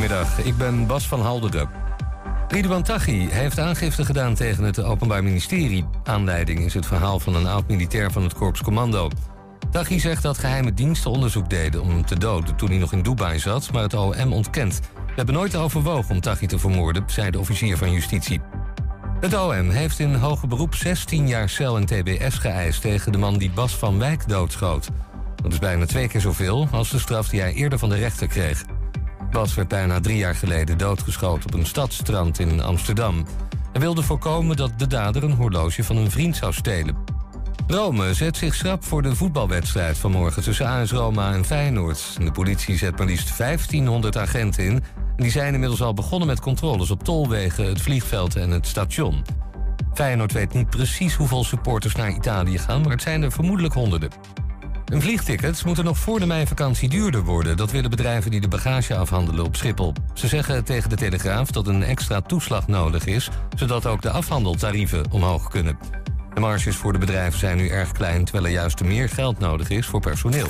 Goedemiddag, ik ben Bas van Halderen. Ridouan Taghi heeft aangifte gedaan tegen het Openbaar Ministerie. Aanleiding is het verhaal van een oud-militair van het Korps Commando. Taghi zegt dat geheime diensten onderzoek deden om hem te doden toen hij nog in Dubai zat, maar het OM ontkent. We hebben nooit overwogen om Taghi te vermoorden, zei de officier van justitie. Het OM heeft in hoger beroep 16 jaar cel en tbs geëist tegen de man die Bas van Wijk doodschoot. Dat is bijna twee keer zoveel als de straf die hij eerder van de rechter kreeg. Bas werd bijna drie jaar geleden doodgeschoten op een stadstrand in Amsterdam. Hij wilde voorkomen dat de dader een horloge van een vriend zou stelen. Rome zet zich schrap voor de voetbalwedstrijd van morgen tussen AS Roma en Feyenoord. De politie zet maar liefst 1500 agenten in. En die zijn inmiddels al begonnen met controles op tolwegen, het vliegveld en het station. Feyenoord weet niet precies hoeveel supporters naar Italië gaan, maar het zijn er vermoedelijk honderden. Een vliegticket moet er nog voor de meivakantie duurder worden. Dat willen bedrijven die de bagage afhandelen op Schiphol. Ze zeggen tegen de Telegraaf dat een extra toeslag nodig is... zodat ook de afhandeltarieven omhoog kunnen. De marges voor de bedrijven zijn nu erg klein... terwijl er juist meer geld nodig is voor personeel.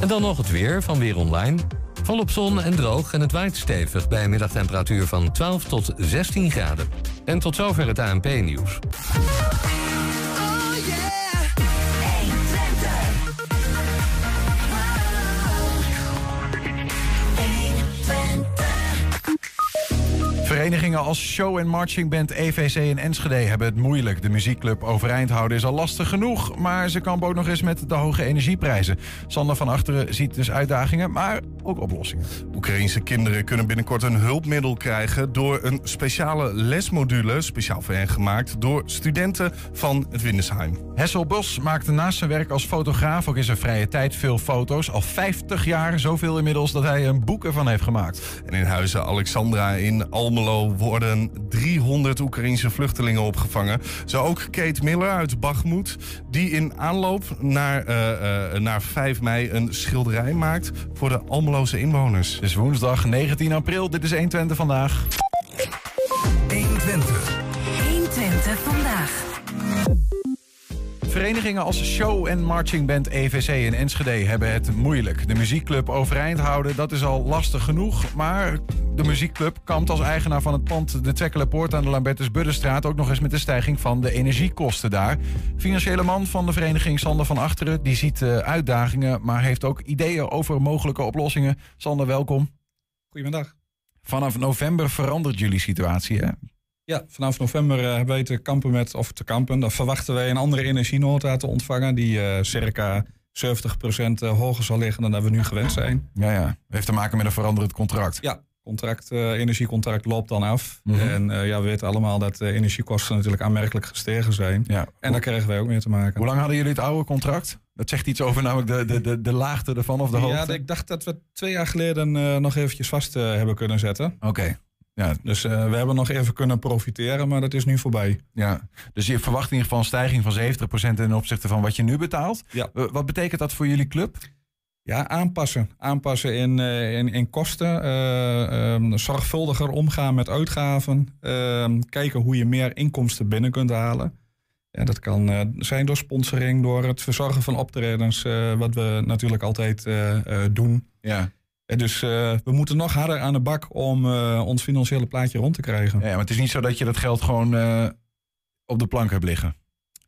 En dan nog het weer van Weer Online. Volop zon en droog en het waait stevig... bij een middagtemperatuur van 12 tot 16 graden. En tot zover het ANP-nieuws. Verenigingen als Show en Marching Band EVC en Enschede hebben het moeilijk. De muziekclub overeind houden is al lastig genoeg, maar ze kampen ook nog eens met de hoge energieprijzen. Sander van Achteren ziet dus uitdagingen, maar ook oplossingen. Oekraïense kinderen kunnen binnenkort een hulpmiddel krijgen door een speciale lesmodule, speciaal voor hen gemaakt, door studenten van het Windesheim. Hessel Bos maakte naast zijn werk als fotograaf ook in zijn vrije tijd veel foto's. Al 50 jaar, zoveel inmiddels dat hij een boek ervan heeft gemaakt. En in huizen Alexandra in Almelo worden 300 Oekraïense vluchtelingen opgevangen. Zo ook Kate Miller uit Bagmoed, die in aanloop naar, uh, uh, naar 5 mei een schilderij maakt voor de Almeloze inwoners. Het is woensdag 19 april, dit is 120 vandaag. 120. 120 vandaag. Verenigingen als Show en Marching Band EVC in Enschede hebben het moeilijk. De muziekclub overeind houden, dat is al lastig genoeg. Maar de muziekclub kampt als eigenaar van het pand de Twekkelenpoort aan de Lambertus Buddenstraat ook nog eens met de stijging van de energiekosten daar. Financiële man van de vereniging Sander van Achteren, die ziet uh, uitdagingen, maar heeft ook ideeën over mogelijke oplossingen. Sander, welkom. Goedemiddag. Vanaf november verandert jullie situatie, hè? Ja, vanaf november uh, hebben wij te kampen met, of te kampen, dan verwachten wij een andere energienota te ontvangen die uh, circa 70% hoger zal liggen dan dat we nu gewend zijn. Ja, ja. Heeft te maken met een veranderend contract. Ja, contract, uh, energiecontract loopt dan af. Mm -hmm. En ja, we weten allemaal dat de energiekosten natuurlijk aanmerkelijk gestegen zijn. Ja. En daar krijgen wij ook mee te maken. Hoe lang hadden jullie het oude contract? Dat zegt iets over namelijk de, de, de, de laagte ervan of de hoogte? Ja, ik dacht dat we twee jaar geleden nog eventjes vast hebben kunnen zetten. Oké. Okay. Ja, dus uh, we hebben nog even kunnen profiteren, maar dat is nu voorbij. Ja, dus je verwacht in ieder geval een stijging van 70% ten opzichte van wat je nu betaalt. Ja. Uh, wat betekent dat voor jullie club? Ja, aanpassen. Aanpassen in, uh, in, in kosten. Um, zorgvuldiger omgaan met uitgaven. Ehm, kijken hoe je meer inkomsten binnen kunt halen. Ja, dat kan zijn door sponsoring, door het verzorgen van optredens, wat we natuurlijk altijd doen. Ja. Dus uh, we moeten nog harder aan de bak om ons financiële plaatje rond te krijgen. Ja, maar het is niet zo dat je dat geld gewoon op de plank hebt liggen.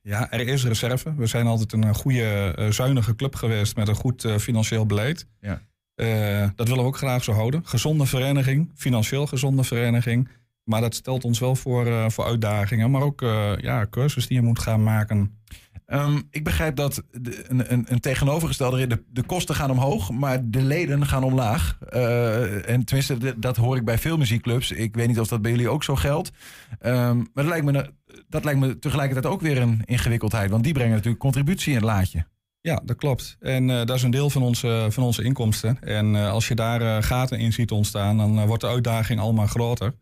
Ja, er is reserve. We zijn altijd een goede, zuinige club geweest met een goed financieel beleid. Ja. dat willen we ook graag zo houden. Gezonde vereniging, financieel gezonde vereniging. Maar dat stelt ons wel voor, voor uitdagingen. Maar ook ja, cursus die je moet gaan maken. Um, ik begrijp dat de, een, een, een, tegenovergestelde de, de kosten gaan omhoog, maar de leden gaan omlaag. Uh, en tenminste, de, dat hoor ik bij veel muziekclubs. Ik weet niet of dat bij jullie ook zo geldt. Um, maar dat lijkt, me, dat lijkt me tegelijkertijd ook weer een ingewikkeldheid, want die brengen natuurlijk contributie in het laadje. Ja, dat klopt. En uh, dat is een deel van onze, van onze inkomsten. En uh, als je daar gaten in ziet ontstaan, dan wordt de uitdaging allemaal groter.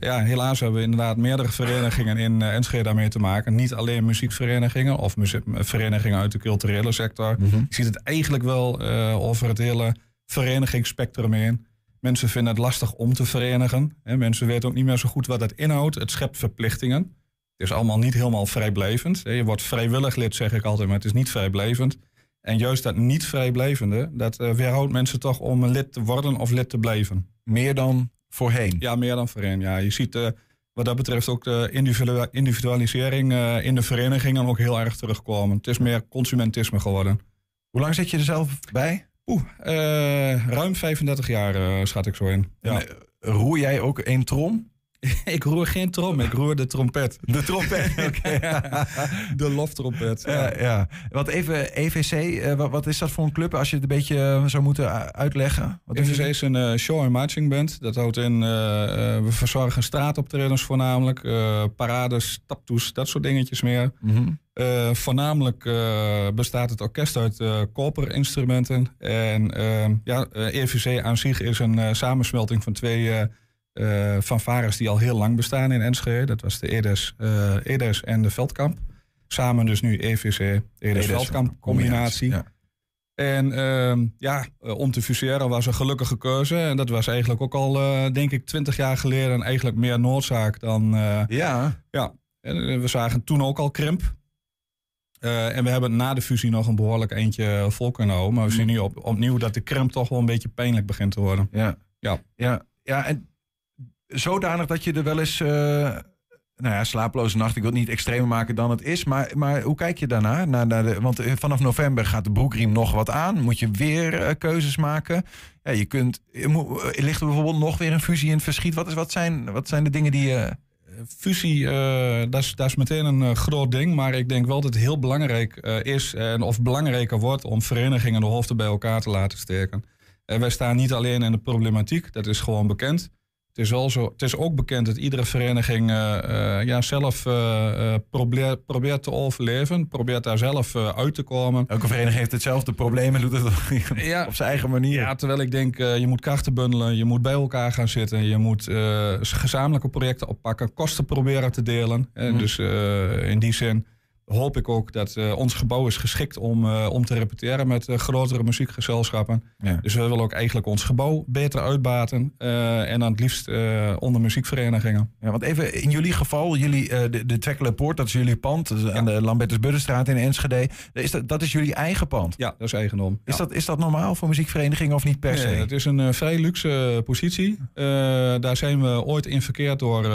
Ja, helaas hebben we inderdaad meerdere verenigingen in Enschede daarmee te maken. Niet alleen muziekverenigingen of muziek, verenigingen uit de culturele sector. Mm -hmm. Je ziet het eigenlijk wel over het hele verenigingsspectrum heen. Mensen vinden het lastig om te verenigen. Hè. Mensen weten ook niet meer zo goed wat het inhoudt. Het schept verplichtingen. Het is allemaal niet helemaal vrijblijvend. Je wordt vrijwillig lid, zeg ik altijd, maar het is niet vrijblijvend. En juist dat niet vrijblijvende, dat uh, weerhoudt mensen toch om lid te worden of lid te blijven. meer dan voorheen. Ja, meer dan voorheen. Ja, je ziet uh, wat dat betreft ook de individualisering uh, in de verenigingen ook heel erg terugkomen. Het is meer consumentisme geworden. Hoe lang zit je er zelf bij? Oeh, uh, ruim 35 jaar schat ik zo in. Ja. En, roer jij ook één trom? ik roer geen trom, ik roer de trompet. De trompet, oké. de loftrompet. Ja. ja, ja. Wat even, EVC, uh, wat, wat, is dat voor een club als je het een beetje uh, zou moeten uitleggen? Wat EVC is een uh, show- en marching band. Dat houdt in, we verzorgen straatoptredens voornamelijk, parades, taptoes, dat soort dingetjes meer. Mm -hmm. voornamelijk bestaat het orkest uit koperinstrumenten. En ja, EVC aan zich is een samensmelting van twee uh, fanfares die al heel lang bestaan in Enschede. Dat was de EDES, uh, EDES en de Veldkamp. Samen dus nu EVC, EDES-Veldkamp combinatie. Ja. En uh, ja, om te fuseren was een gelukkige keuze. En dat was eigenlijk ook al, denk ik, twintig jaar geleden eigenlijk meer noodzaak dan... ja. Ja, en we zagen toen ook al krimp. en we hebben na de fusie nog een behoorlijk eentje vol kunnen houden. Maar we zien nu op, opnieuw dat de krimp toch wel een beetje pijnlijk begint te worden. Ja, ja. ja, ja en zodanig dat je er wel eens. Uh, nou ja, slaaploze nacht. Ik wil het niet extremer maken dan het is. Maar, maar hoe kijk je daarna? Naar, want eh, vanaf november gaat de broekriem nog wat aan. Moet je weer uh, keuzes maken. Ja, je kunt. Ligt er bijvoorbeeld nog weer een fusie in het verschiet? Wat, is, wat, zijn, wat zijn de dingen die je. Fusie, dat, is, dat is meteen een groot ding. Maar ik denk wel dat het heel belangrijk is. En of belangrijker wordt om verenigingen de hoofden bij elkaar te laten steken. En wij staan niet alleen in de problematiek. Dat is gewoon bekend. Het is, het is ook bekend dat iedere vereniging uh, uh, ja, zelf uh, probeert, probeert te overleven. Probeert daar zelf uit te komen. Elke vereniging heeft hetzelfde probleem en doet het ja, op zijn eigen manier. Ja, terwijl ik denk, je moet krachten bundelen. Je moet bij elkaar gaan zitten. Je moet gezamenlijke projecten oppakken. Kosten proberen te delen. Mm. Dus in die zin hoop ik ook dat uh, ons gebouw is geschikt om, uh, om te repeteren met uh, grotere muziekgezelschappen. Ja. Dus we willen ook eigenlijk ons gebouw beter uitbaten. en dan het liefst onder muziekverenigingen. Ja, want even in jullie geval, jullie, de, de Twekkele Poort, dat is jullie pand. Ja. Aan de Lambertus Buddenstraat in Enschede. Is dat, dat is jullie eigen pand? Ja, dat is eigendom. Is, dat, is dat normaal voor muziekverenigingen of niet per se? het is een vrij luxe positie. daar zijn we ooit in verkeerd door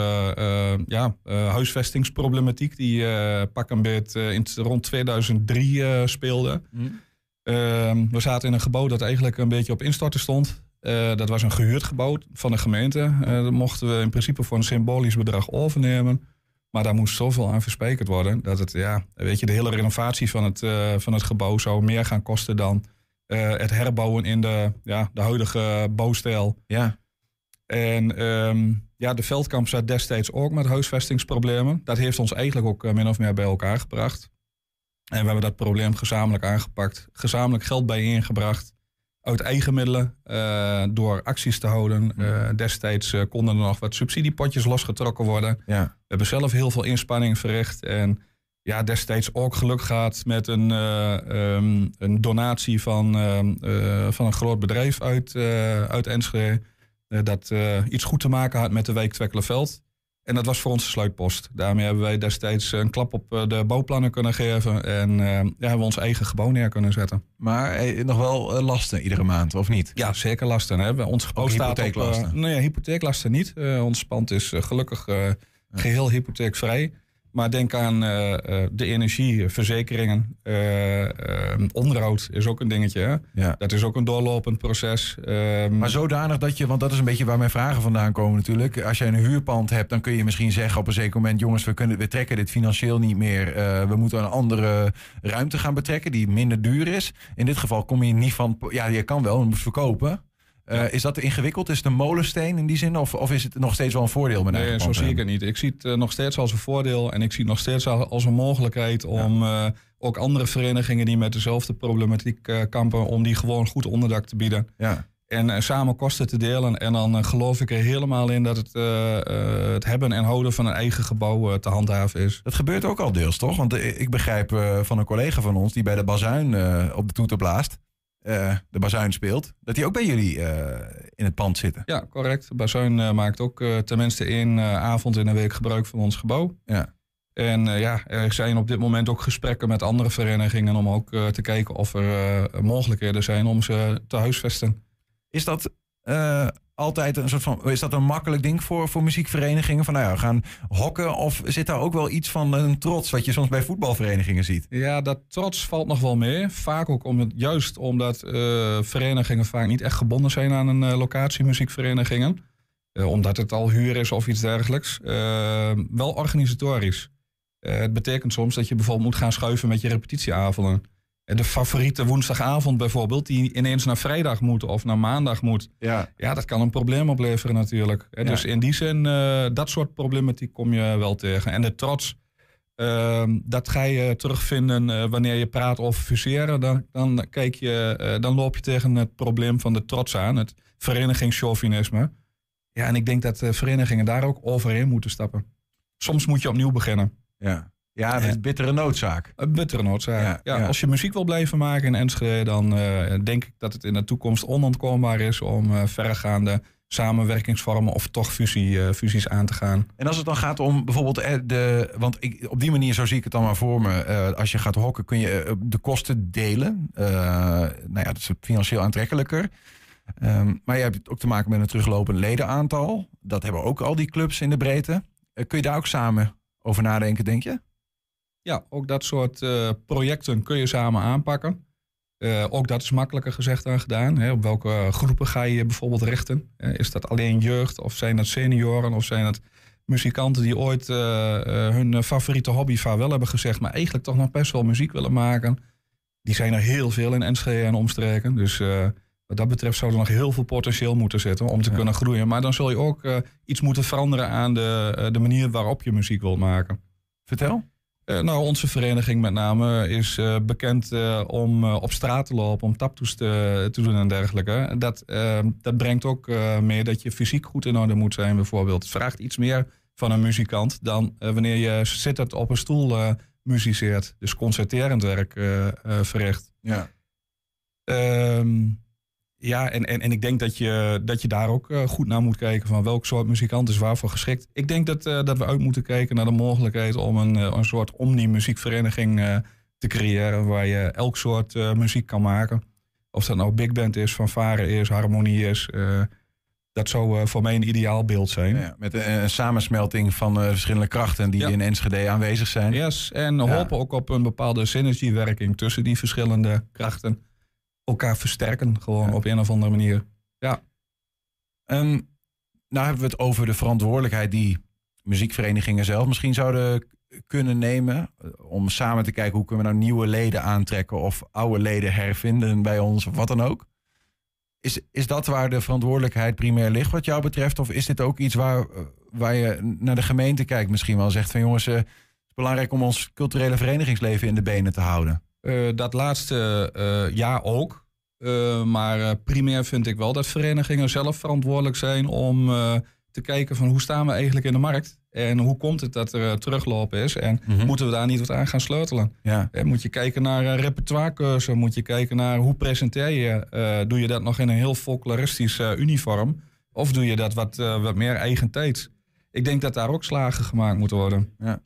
ja, huisvestingsproblematiek. Die pakken een beetje uh, in rond 2003 uh, eh, speelde. Mm. we zaten in een gebouw dat eigenlijk een beetje op instorten stond. Uh, dat was een gehuurd gebouw van de gemeente. dat mochten we in principe voor een symbolisch bedrag overnemen. Maar daar moest zoveel aan verspijkerd worden. Dat het, ja, weet je, de hele renovatie van het, van het gebouw zou meer gaan kosten dan het herbouwen in de, ja, de huidige bouwstijl. Ja. En um, ja, de veldkamp zat destijds ook met huisvestingsproblemen. Dat heeft ons eigenlijk ook eh, min of meer bij elkaar gebracht. En we hebben dat probleem gezamenlijk aangepakt. Gezamenlijk geld bijeengebracht. Uit eigen middelen. Uh, door acties te houden. Uh, destijds konden er nog wat subsidiepotjes losgetrokken worden. Ja. We hebben zelf heel veel inspanning verricht. En ja, destijds ook geluk gehad met een, um, een donatie van, uh, van een groot bedrijf uit, uit Enschede. Eh, dat eh, iets goed te maken had met de wijk Twekkelenveld. En dat was voor ons de sluitpost. Daarmee hebben wij destijds een klap op eh, de bouwplannen kunnen geven. En uh, ja, hebben we ons eigen gebouw neer kunnen zetten. Maar nog wel lasten iedere maand, of niet? Ja, zeker lasten. Hè. Ons gebouw staat hypotheeklasten? op... nee, hypotheeklasten niet. ons pand is gelukkig geheel hypotheekvrij. Maar denk aan uh, de energie, verzekeringen, uh, onderhoud is ook een dingetje. Hè? Ja. Dat is ook een doorlopend proces. Um, maar zodanig dat je, want dat is een beetje waar mijn vragen vandaan komen natuurlijk. Als je een huurpand hebt, dan kun je misschien zeggen op een zeker moment... jongens, we, kunnen, we trekken dit financieel niet meer. we moeten een andere ruimte gaan betrekken die minder duur is. In dit geval kom je niet van... Ja, je kan wel, je moet verkopen. Uh, is dat ingewikkeld? Is het een molensteen in die zin? Of, of is het nog steeds wel een voordeel? Met nee, zo zie ik het niet. Ik zie het uh, nog steeds als een voordeel. En ik zie het nog steeds als een mogelijkheid om ja. uh, ook andere verenigingen die met dezelfde problematiek kampen, om die gewoon goed onderdak te bieden. Ja. En samen kosten te delen. En dan geloof ik er helemaal in dat het, het hebben en houden van een eigen gebouw te handhaven is. Dat gebeurt ook al deels, toch? Want ik begrijp van een collega van ons die bij de bazuin op de toeter blaast uh, de bazuin speelt, dat die ook bij jullie uh, in het pand zitten. Ja, correct. De bazuin uh, maakt ook tenminste één avond in de week gebruik van ons gebouw. Ja. En ja, er zijn op dit moment ook gesprekken met andere verenigingen om ook te kijken of er mogelijkheden zijn om ze te huisvesten. Is dat eh, altijd een soort van. Is dat een makkelijk ding voor, voor muziekverenigingen? Van nou ja, gaan hokken. Of zit daar ook wel iets van een trots wat je soms bij voetbalverenigingen ziet? Ja, dat trots valt nog wel mee. Vaak ook om het, juist omdat eh, verenigingen vaak niet echt gebonden zijn aan een uh, locatie muziekverenigingen. Omdat het al huur is of iets dergelijks. wel organisatorisch. het betekent soms dat je bijvoorbeeld moet gaan schuiven met je repetitieavonden de favoriete woensdagavond bijvoorbeeld, die ineens naar vrijdag moet of naar maandag moet. Ja, ja dat kan een probleem opleveren natuurlijk. Ja. Dus in die zin, uh, dat soort problematiek kom je wel tegen. En de trots, uh, dat ga je terugvinden uh, wanneer je praat over fuseren. Dan, dan, kijk je, uh, dan loop je tegen het probleem van de trots aan, het verenigingschauvinisme. Ja, en ik denk dat verenigingen daar ook overheen moeten stappen. Soms moet je opnieuw beginnen. Ja. Ja, dat is bittere noodzaak. Een bittere noodzaak. Ja, ja, Als je muziek wil blijven maken in Enschede, dan uh, denk ik dat het in de toekomst onontkoombaar is om uh, verregaande samenwerkingsvormen of toch fusie, uh, fusies aan te gaan. En als het dan gaat om bijvoorbeeld de. Want ik, op die manier, zo zie ik het dan maar voor me. als je gaat hokken, kun je de kosten delen. nou ja, dat is financieel aantrekkelijker. Um, maar je hebt ook te maken met een teruglopend ledenaantal. Dat hebben ook al die clubs in de breedte. kun je daar ook samen over nadenken, denk je? Ja, ook dat soort uh, projecten kun je samen aanpakken. Uh, ook dat is makkelijker gezegd dan gedaan. Hè. Op welke groepen ga je bijvoorbeeld richten? Uh, is dat alleen jeugd of zijn dat senioren of zijn het muzikanten die ooit hun favoriete hobby wel hebben gezegd, maar eigenlijk toch nog best wel muziek willen maken? Die zijn er heel veel in Enschede en omstreken. Dus wat dat betreft zou er nog heel veel potentieel moeten zitten om te ja. kunnen groeien. Maar dan zul je ook iets moeten veranderen aan de, de manier waarop je muziek wilt maken. Vertel. Uh, nou, onze vereniging met name is uh, bekend uh, om op straat te lopen, om taptoes te, te doen en dergelijke. Dat, dat brengt ook mee dat je fysiek goed in orde moet zijn, bijvoorbeeld. Het vraagt iets meer van een muzikant dan wanneer je zittend op een stoel muziceert. Dus concerterend werk verricht. Ja. Um, ja, en, en, en ik denk dat je, dat je daar ook uh, goed naar moet kijken van welk soort muzikant is waarvoor geschikt. Ik denk dat, uh, dat we uit moeten kijken naar de mogelijkheid om een, uh, een soort omni-muziekvereniging te creëren waar je elk soort muziek kan maken. Of dat nou big band is, fanfare is, harmonie is. dat zou voor mij een ideaal beeld zijn. Ja, met een, een, samensmelting van verschillende krachten die ja. in Enschede aanwezig zijn. Yes, en hopen ook op een bepaalde synergiewerking tussen die verschillende krachten elkaar versterken, gewoon op een of andere manier. Ja. Um, nou hebben we het over de verantwoordelijkheid die muziekverenigingen zelf misschien zouden kunnen nemen. Eh, om samen te kijken hoe kunnen we nou nieuwe leden aantrekken of oude leden hervinden bij ons of wat dan ook. Is, is dat waar de verantwoordelijkheid primair ligt wat jou betreft? Of is dit ook iets waar, eh, waar je naar de gemeente kijkt misschien wel zegt van jongens, uh, het is belangrijk om ons culturele verenigingsleven in de benen te houden? Uh, dat laatste uh, ja ook. Uh, maar primair vind ik wel dat verenigingen zelf verantwoordelijk zijn om te kijken van hoe staan we eigenlijk in de markt. En hoe komt het dat er teruglopen is? En mm -hmm. moeten we daar niet wat aan gaan sleutelen? Ja. En moet je kijken naar repertoirecursussen? Moet je kijken naar hoe presenteer je? doe je dat nog in een heel folkloristisch uniform? Of doe je dat wat, wat meer eigen tijd? Ik denk dat daar ook slagen gemaakt moeten worden. Ja.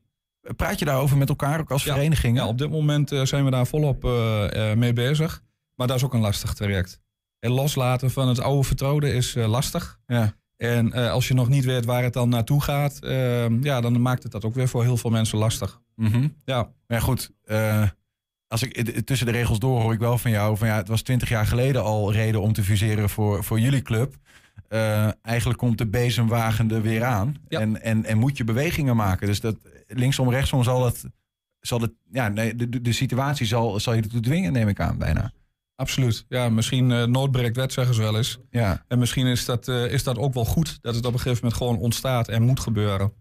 Praat je daarover met elkaar ook als ja, vereniging? Ja, op dit moment uh, zijn we daar volop uh, mee bezig. Maar dat is ook een lastig traject. En loslaten van het oude vertrouwde is lastig. Ja. En als je nog niet weet waar het dan naartoe gaat, ehm, ja, dan maakt het dat ook weer voor heel veel mensen lastig. Mm -hmm. Ja. Maar goed, als ik tussen de regels door hoor ik wel van jou van ja, het was twintig jaar geleden al reden om te fuseren voor, voor jullie club. Uh, eigenlijk komt de bezemwagen er weer aan. Ja. En, en, en moet je bewegingen maken. Dus dat linksom, rechtsom zal dat. Zal het, ja, nee, de, de situatie zal, zal je ertoe dwingen, neem ik aan, bijna. Absoluut. Ja, misschien uh, nood breekt wet, zeggen ze wel eens. Ja. En misschien is dat, uh, is dat ook wel goed dat het op een gegeven moment gewoon ontstaat en moet gebeuren.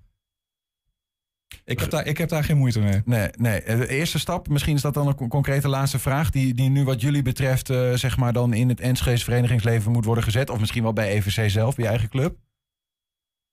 Ik heb, daar, ik heb daar geen moeite mee. Nee, nee. De eerste stap, misschien is dat dan een concrete laatste vraag... die, die nu wat jullie betreft uh, zeg maar dan in het Enschees verenigingsleven moet worden gezet... of misschien wel bij EVC zelf, bij je eigen club?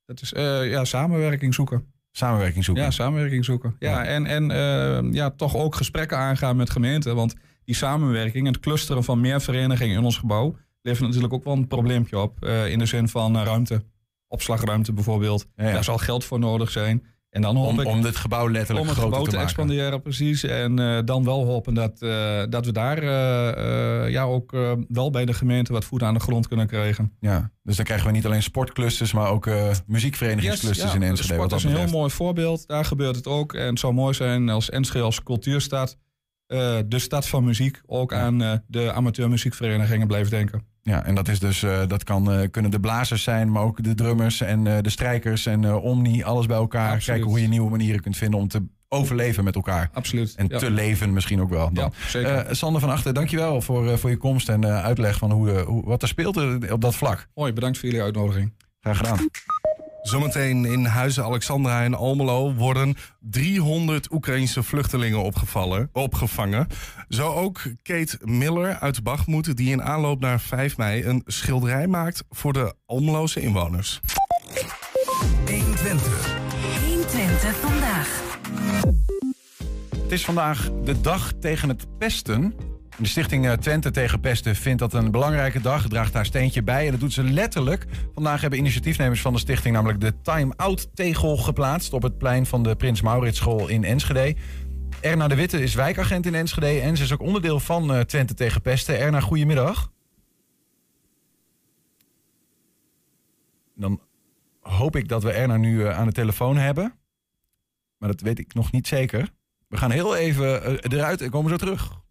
Dat is ja, samenwerking zoeken. Samenwerking zoeken? Ja, samenwerking zoeken. Ja, ja. en, en uh, ja, toch ook gesprekken aangaan met gemeenten. Want die samenwerking, het clusteren van meer verenigingen in ons gebouw... levert natuurlijk ook wel een probleempje op. in de zin van ruimte. Opslagruimte bijvoorbeeld. Ja, ja. Daar zal geld voor nodig zijn... En dan hoop Om, ik om het gebouw letterlijk om het groter gebouw te expanderen, precies. En eh, dan wel hopen dat, eh, dat we daar eh, ja, ook wel bij de gemeente wat voet aan de grond kunnen krijgen. Ja, dus dan krijgen we niet alleen sportclusters, maar ook muziekverenigingsclusters Yes, ja, in Enschede. Sport wat is dat een heel mooi voorbeeld. Daar gebeurt het ook. En het zou mooi zijn als Enschede als cultuurstad... de stad van muziek ook aan de amateurmuziekverenigingen blijft denken. Ja, en dat is dus, eh, dat kan, eh, kunnen de blazers zijn, maar ook de drummers en eh, de strijkers en Omni, alles bij elkaar. Absoluut. Kijken hoe je nieuwe manieren kunt vinden om te overleven met elkaar. Absoluut. En ja. te leven misschien ook wel. Dan. Ja, zeker. Sander van Achter, dankjewel voor, voor je komst en uitleg van hoe, hoe, wat er speelt op dat vlak. Mooi, bedankt voor jullie uitnodiging. Graag gedaan. Zometeen in Huizen Alexandra en Almelo worden 300 Oekraïnse vluchtelingen opgevallen, opgevangen. Zo ook Kate Miller uit Bachmoed, die in aanloop naar 5 mei een schilderij maakt voor de Almeloze inwoners. 120 vandaag. Het is vandaag de dag tegen het pesten. De stichting eh, Twente tegen pesten vindt dat een belangrijke dag. Draagt haar steentje bij en dat doet ze letterlijk. Vandaag hebben initiatiefnemers van de stichting namelijk de time-out tegel geplaatst... op het plein van de Prins Maurits School in Enschede. Erna de Witte is wijkagent in Enschede en ze is ook onderdeel van eh, Twente tegen pesten. Erna, goedemiddag. Dan hoop ik dat we Erna nu eh, aan de telefoon hebben. Maar dat weet ik nog niet zeker. We gaan heel even eruit en komen zo terug.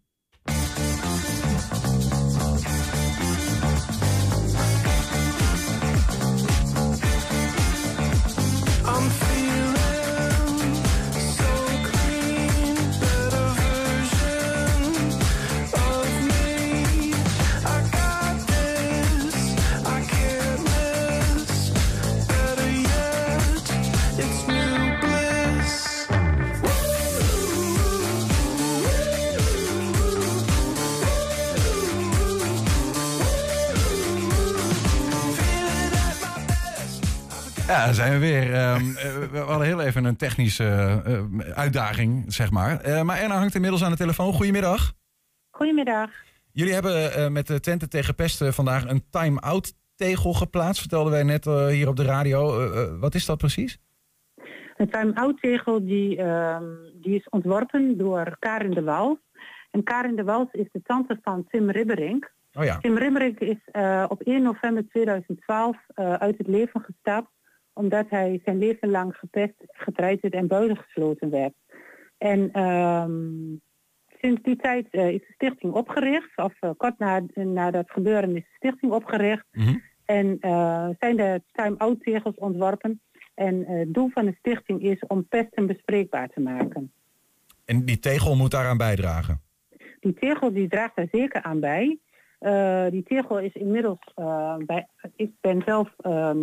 Ja, daar zijn we weer. Eh, we hadden heel even een technische eh, uitdaging, zeg maar. Eh, maar Erna hangt inmiddels aan de telefoon. Goedemiddag. Goedemiddag. Jullie hebben met de Twente tegen pesten vandaag een time-out tegel geplaatst. Vertelden wij net hier op de radio. Wat is dat precies? Een time-out tegel die, ehm, die is ontworpen door Karin de Wals. En Karin de Wals is de tante van Tim Ribberink. Oh ja. Tim Ribberink is op 1 november 2012 eh, uit het leven gestapt omdat hij zijn leven lang gepest, getreiterd en buitengesloten werd. En ehm, sinds die tijd eh, is de stichting opgericht, of eh, kort na, na dat gebeuren is de stichting opgericht. Mhm. En eh, zijn de time-out tegels ontworpen. En het doel van de stichting is om pesten bespreekbaar te maken. En die tegel moet daaraan bijdragen. Die tegel die draagt daar zeker aan bij. Eh, die tegel is inmiddels, eh, bij, ik ben zelf ehm,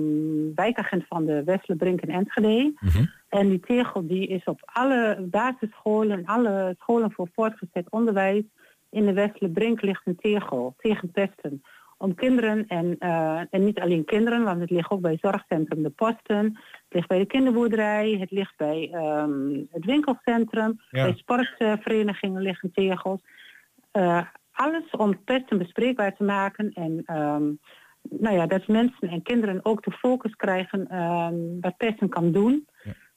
wijkagent van de Westlebrink in Enschede. Mhm. En die tegel die is op alle basisscholen, alle scholen voor voortgezet onderwijs in de Westlebrink ligt een tegel tegen pesten. Om kinderen en, eh, en niet alleen kinderen, want het ligt ook bij zorgcentrum De Posten, het ligt bij de kinderboerderij, het ligt bij ehm, het winkelcentrum, Ja. bij sportverenigingen liggen tegels. Eh, alles om pesten bespreekbaar te maken en ehm, nou ja, dat mensen en kinderen ook de focus krijgen ehm, wat pesten kan doen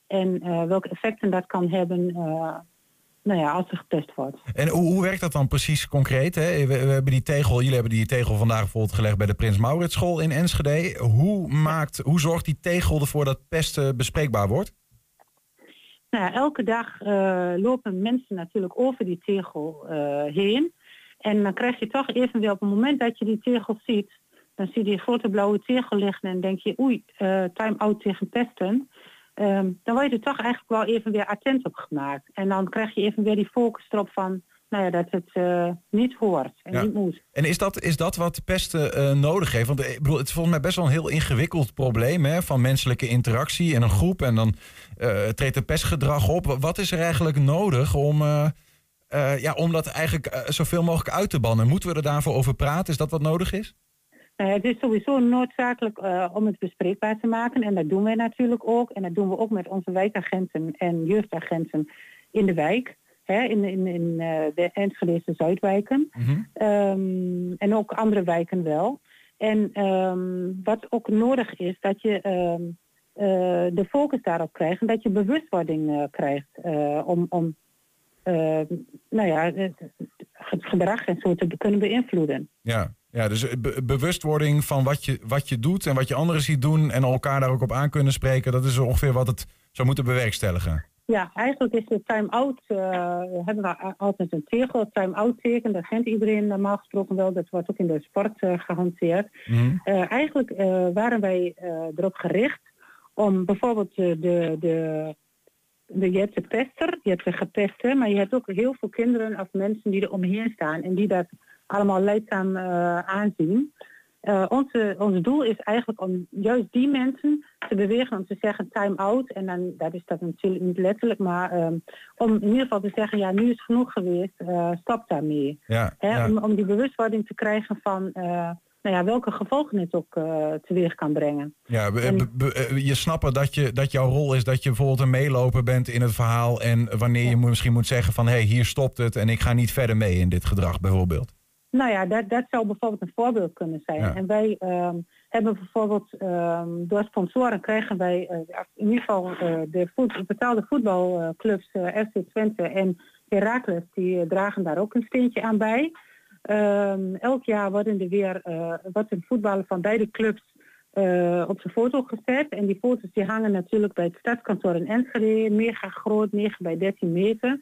en eh, welke effecten dat kan hebben eh, nou ja, als er gepest wordt. En hoe, hoe werkt dat dan precies concreet? Hè? We, we hebben die tegel, jullie hebben die tegel vandaag bijvoorbeeld gelegd bij de Prins Maurits School in Enschede. Hoe, maakt, hoe zorgt die tegel ervoor dat pesten bespreekbaar wordt? Nou elke dag eh, lopen mensen natuurlijk over die tegel heen. En dan krijg je toch even weer op het moment dat je die tegel ziet, dan zie je die grote blauwe tegel liggen en denk je, oei, eh, time-out tegen pesten. Ehm, dan word je er toch eigenlijk wel even weer attent op gemaakt. En dan krijg je even weer die focus erop van, nou ja, dat het eh, niet hoort en Ja. niet moet. En is dat, is dat wat pesten eh, nodig heeft? Want ik bedoel, het is volgens mij best wel een heel ingewikkeld probleem hè, van menselijke interactie in een groep. En dan treedt er pestgedrag op. Wat is er eigenlijk nodig om, eh, eh, ja, om dat eigenlijk eh, zoveel mogelijk uit te bannen? Moeten we er daarvoor over praten? Is dat wat nodig is? Ja, het is sowieso noodzakelijk eh, om het bespreekbaar te maken. En dat doen wij natuurlijk ook. En dat doen we ook met onze wijkagenten en jeugdagenten in de wijk. Hè, in in, in eh, de Enschedese Zuidwijken. Ehm, en ook andere wijken wel. En ehm, wat ook nodig is, dat je... ehm, eh, de focus daarop krijgt en dat je bewustwording eh, krijgt eh, om, om eh, nou ja, het gedrag en zo te kunnen beïnvloeden. Ja, ja dus be- bewustwording van wat je, wat je doet en wat je anderen ziet doen en elkaar daar ook op aan kunnen spreken, dat is ongeveer wat het zou moeten bewerkstelligen. Ja, eigenlijk is de time-out, eh, hebben we altijd een tegel, time-out teken, dat kent iedereen normaal gesproken wel, dat wordt ook in de sport eh, gehanteerd. Mhm. Eh, eigenlijk eh, waren wij eh, erop gericht om bijvoorbeeld eh, de, de, je hebt de pester, je hebt de gepeste, maar je hebt ook heel veel kinderen of mensen die er omheen staan en die dat allemaal leidzaam eh, aanzien. Eh, onze, ons doel is eigenlijk om juist die mensen te bewegen om te zeggen time out. En dan dat is dat natuurlijk niet letterlijk, maar ehm, om in ieder geval te zeggen, ja, nu is het genoeg geweest, eh, stop daarmee. Ja, Hè, ja. om, om die bewustwording te krijgen van nou ja, welke gevolgen het ook eh, teweeg kan brengen. Ja, En- eh, je snappen dat, je, dat jouw rol is dat je bijvoorbeeld een meeloper bent in het verhaal. En wanneer je misschien moet zeggen van hé, hey, hier stopt het en ik ga niet verder mee in dit gedrag bijvoorbeeld. Nou ja, dat, dat zou bijvoorbeeld een voorbeeld kunnen zijn. Ja. En wij ehm, hebben bijvoorbeeld ehm, door sponsoren krijgen wij eh, in ieder geval de voet, betaalde voetbalclubs FC Twente en Heracles, die dragen daar ook een steentje aan bij. Ehm, elk jaar worden er weer eh wat een voetballer van beide clubs eh, op zijn foto gezet. En die foto's die hangen natuurlijk bij het stadskantoor in Enschede, mega groot, 9 bij 13 meter.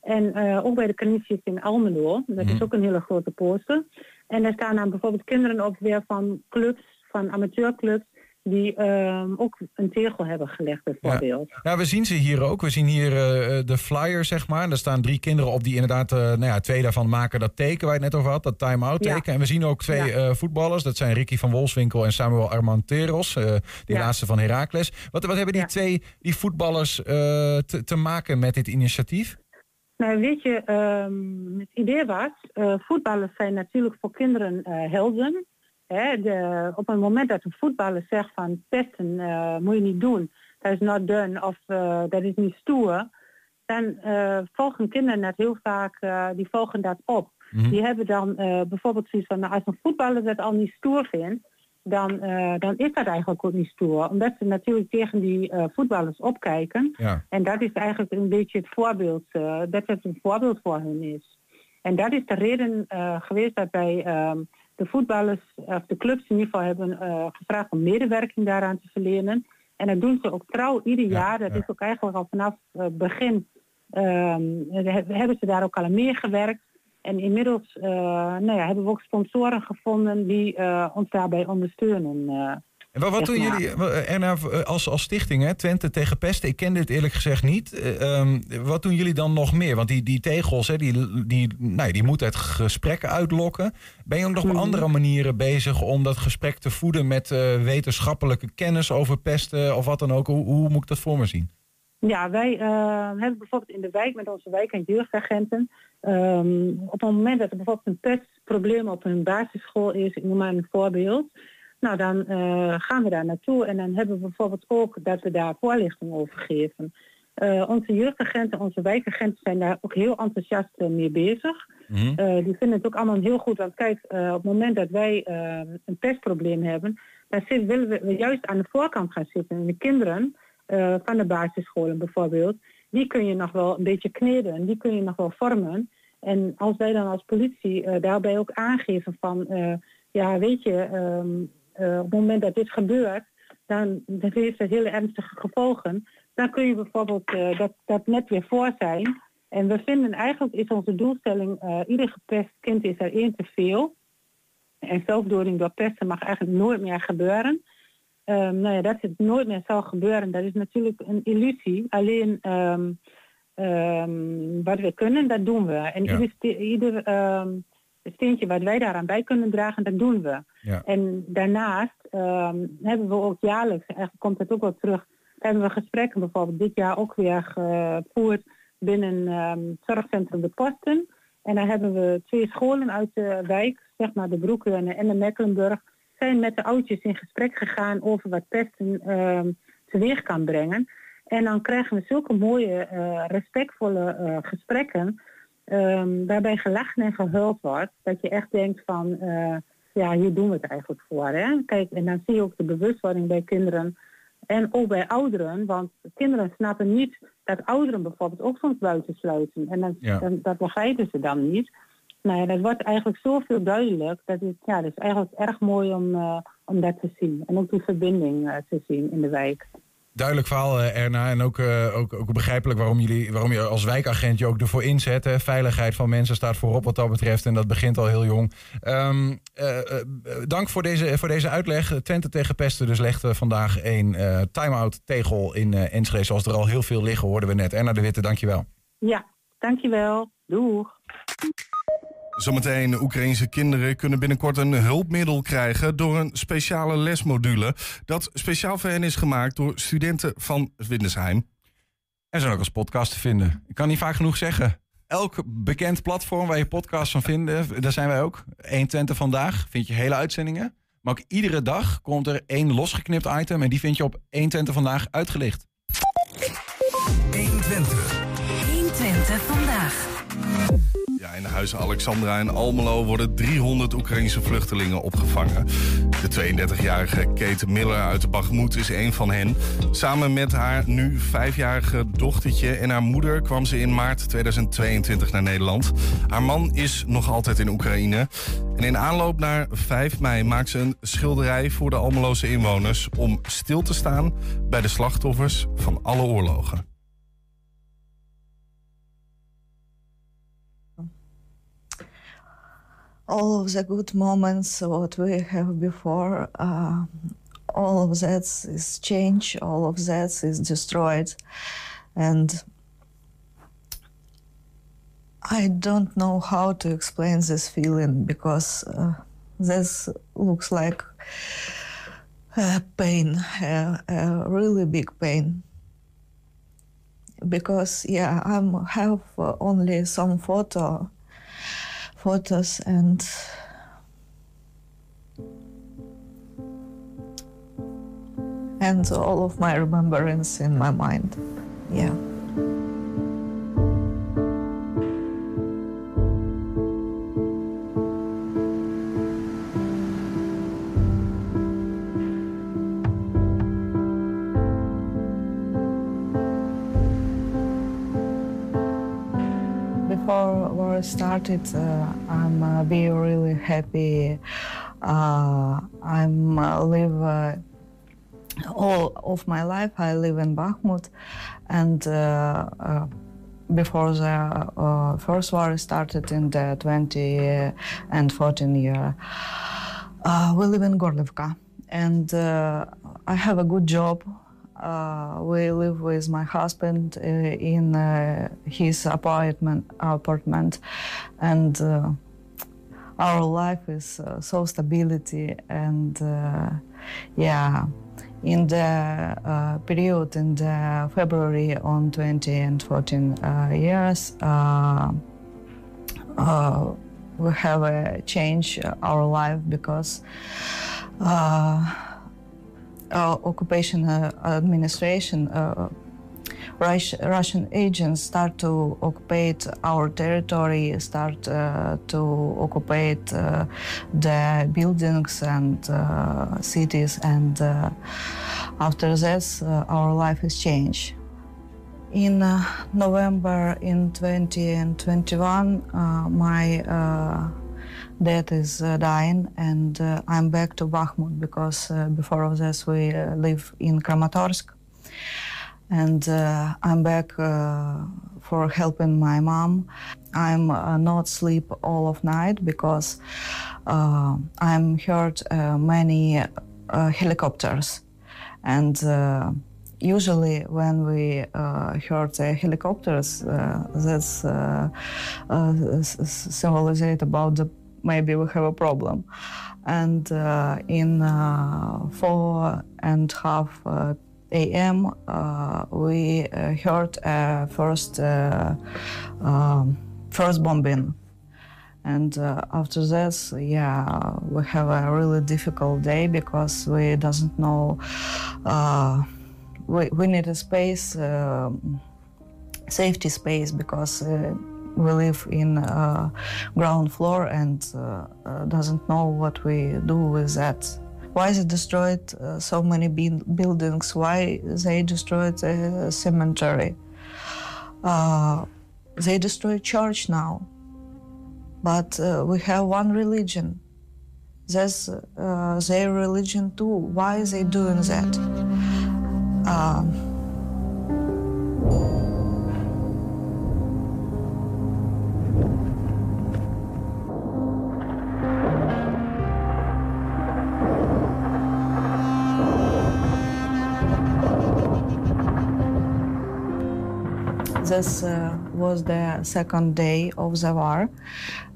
En eh, ook bij de Canisius in Almelo, dat is Mhm. ook een hele grote poster. En daar staan dan bijvoorbeeld kinderen op weer van clubs, van amateurclubs, die ehm, ook een tegel hebben gelegd bijvoorbeeld. Ja, we zien ze hier ook. We zien hier eh, de flyer, zeg maar. Daar staan drie kinderen op die inderdaad, eh, nou ja, twee daarvan maken dat teken waar je het net over had, dat time-out Ja. teken. En we zien ook twee Ja. eh, voetballers. Dat zijn Ricky van Wolfswinkel en Samuel Armanteros, eh die laatste van Heracles. Wat, wat hebben die twee, die voetballers, eh, te, te maken met dit initiatief? Nou, weet je, ehm, het idee was, eh, voetballers zijn natuurlijk voor kinderen eh, helden. Hè, de, op het moment dat een voetballer zegt van pesten eh, moet je niet doen, dat is not done of eh, dat is niet stoer, dan eh, volgen kinderen dat heel vaak, eh, die volgen dat op. Mhm. Die hebben dan eh, bijvoorbeeld zoiets van, nou, als een voetballer dat al niet stoer vindt, dan, eh, dan is dat eigenlijk ook niet stoer. Omdat ze natuurlijk tegen die eh, voetballers opkijken. Ja. En dat is eigenlijk een beetje het voorbeeld, eh, dat het een voorbeeld voor hen is. En dat is de reden eh, geweest dat wij ehm, de voetballers, of de clubs in ieder geval hebben eh, gevraagd om medewerking daaraan te verlenen. En dat doen ze ook trouw ieder Ja, jaar. Dat ja. is ook eigenlijk al vanaf het begin ehm, he- hebben ze daar ook al aan meegewerkt. En inmiddels eh, nou ja, hebben we ook sponsoren gevonden die ons daarbij ondersteunen. En wat, doen maar. jullie eh, Erna, eh, als, als stichting, hè, Twente tegen pesten? Ik ken dit eerlijk gezegd niet. Eh, ehm, wat doen jullie dan nog meer? Want die, die tegels, hè, die, die, nou ja, die moeten het gesprek uitlokken. Ben je ook nog op Mhm. andere manieren bezig om dat gesprek te voeden met wetenschappelijke kennis over pesten of wat dan ook? Hoe, hoe moet ik dat voor me zien? Ja, wij hebben bijvoorbeeld in de wijk met onze wijk- en jeugdagenten. ehm, op het moment dat er bijvoorbeeld een pestprobleem op een basisschool is, ik noem maar een voorbeeld. Nou, dan eh, gaan we daar naartoe en dan hebben we bijvoorbeeld ook dat we daar voorlichting over geven. Eh, onze jeugdagenten, onze wijkagenten zijn daar ook heel enthousiast eh, mee bezig. Mhm. Die vinden het ook allemaal heel goed. Want kijk, op het moment dat wij een pestprobleem hebben, dan zit- willen we juist aan de voorkant gaan zitten. En de kinderen van de basisscholen bijvoorbeeld, die kun je nog wel een beetje kneden, die kun je nog wel vormen. En als wij dan als politie daarbij ook aangeven van, ja weet je, ehm, eh, op het moment dat dit gebeurt, dan, heeft het hele ernstige gevolgen. Dan kun je bijvoorbeeld eh, dat, dat net weer voor zijn. En we vinden eigenlijk is onze doelstelling, eh, ieder gepest kind is er één te veel. En zelfdoding door pesten mag eigenlijk nooit meer gebeuren. Ehm, nou ja, dat het nooit meer zal gebeuren, dat is natuurlijk een illusie. Alleen ehm, ehm, wat we kunnen, dat doen we. En Ja. ieder ehm, steentje wat wij daaraan bij kunnen dragen, dat doen we. Ja. En daarnaast ehm, hebben we ook jaarlijks, eigenlijk komt het ook wel terug, hebben we gesprekken bijvoorbeeld dit jaar ook weer gevoerd binnen het zorgcentrum De Posten. En daar hebben we twee scholen uit de wijk, zeg maar de Broeken en de Mecklenburg, zijn met de oudjes in gesprek gegaan over wat pesten ehm teweeg kan brengen. En dan krijgen we zulke mooie, eh, respectvolle eh, gesprekken, ehm, waarbij gelachen en gehuild wordt, dat je echt denkt van, eh, ja, hier doen we het eigenlijk voor. Hè? Kijk, en dan zie je ook de bewustwording bij kinderen En ook bij ouderen, want kinderen snappen niet dat ouderen bijvoorbeeld ook soms buitensluiten. En dan, Ja. dan- dat begrijpen ze dan niet. Nou ja, dat wordt eigenlijk zoveel duidelijk. Dat is, ja, dat is eigenlijk erg mooi om, eh, om dat te zien. En ook die verbinding eh, te zien in de wijk. Duidelijk verhaal, eh, Erna. En ook, eh, ook, ook begrijpelijk waarom, jullie, waarom je als wijkagent je ook ervoor inzet. Hè. Veiligheid van mensen staat voorop wat dat betreft. En dat begint al heel jong. Ehm, eh, dank voor deze, voor deze uitleg. Twente tegen pesten dus legt vandaag een eh time-out tegel in Enschede. Zoals er al heel veel liggen, hoorden we net. Erna de Witte, dankjewel. Ja, dankjewel. Doeg. Zometeen, Oekraïnse kinderen kunnen binnenkort een hulpmiddel krijgen door een speciale lesmodule. Dat speciaal voor hen is gemaakt door studenten van Windesheim. En zijn ook als podcast te vinden. Ik kan niet vaak genoeg zeggen. Elk bekend platform waar je podcasts van vindt, daar zijn wij ook. 120 vandaag vind je hele uitzendingen. Maar ook iedere dag komt er één losgeknipt item. En die vind je op 120 vandaag uitgelicht. 120. 120 vandaag. Ja, in de huizen Alexandra en Almelo worden 300 Oekraïnse vluchtelingen opgevangen. De 32-jarige Kate Miller uit Bagmoed is een van hen. Samen met haar nu vijfjarige dochtertje en haar moeder kwam ze in maart 2022 naar Nederland. Haar man is nog altijd in Oekraïne. En in aanloop naar 5 mei maakt ze een schilderij voor de Almeloze inwoners om stil te staan bij de slachtoffers van alle oorlogen. All of the good moments what we have before uh, all of that is changed all of that is destroyed. And i don't know how to explain this feeling because uh, this looks like uh, pain uh, a really big pain. Because yeah i have only some photo photos and and all of my remembrance in my mind. Yeah started, uh, I'm uh, be really happy. Uh, I'm uh, live all of my life. I live in Bakhmut, and before the uh, first war started in the 20 and 14 year, uh, we live in Gorlivka, and uh, I have a good job. Uh, we live with my husband uh, in uh, his apartment, apartment, and uh, our life is uh, so stability and uh, yeah. In the period in the February on 20 and 14 uh, years, we have a change our life because occupation uh, administration, uh, Rus- Russian agents start to occupy our territory, start uh, to occupy uh, the buildings and uh, cities, and uh, after this, uh, our life is changed. In uh, November in 2021, uh, my uh, dad is uh, dying, and uh, I'm back to Bakhmut because uh, before of this we live in Kramatorsk, and I'm back for helping my mom. I'm uh, not sleep all of night because uh, I'm heard uh, many helicopters, and. Usually, when we heard the helicopters, that's uh, symbolized about the maybe we have a problem. And uh, in uh, four and half uh, a.m., uh, we uh, heard first uh, um, first bombing. And after this, yeah, we have a really difficult day because we doesn't know. We, we need a space, um safety space, because we live in uh, ground floor and uh, uh, doesn't know what we do with that why they destroyed uh, so many buil- buildings, why they destroyed a cemetery. They destroyed church now, but we have one religion. That's their religion too. Why they doing that? Um, This uh, was the second day of the war.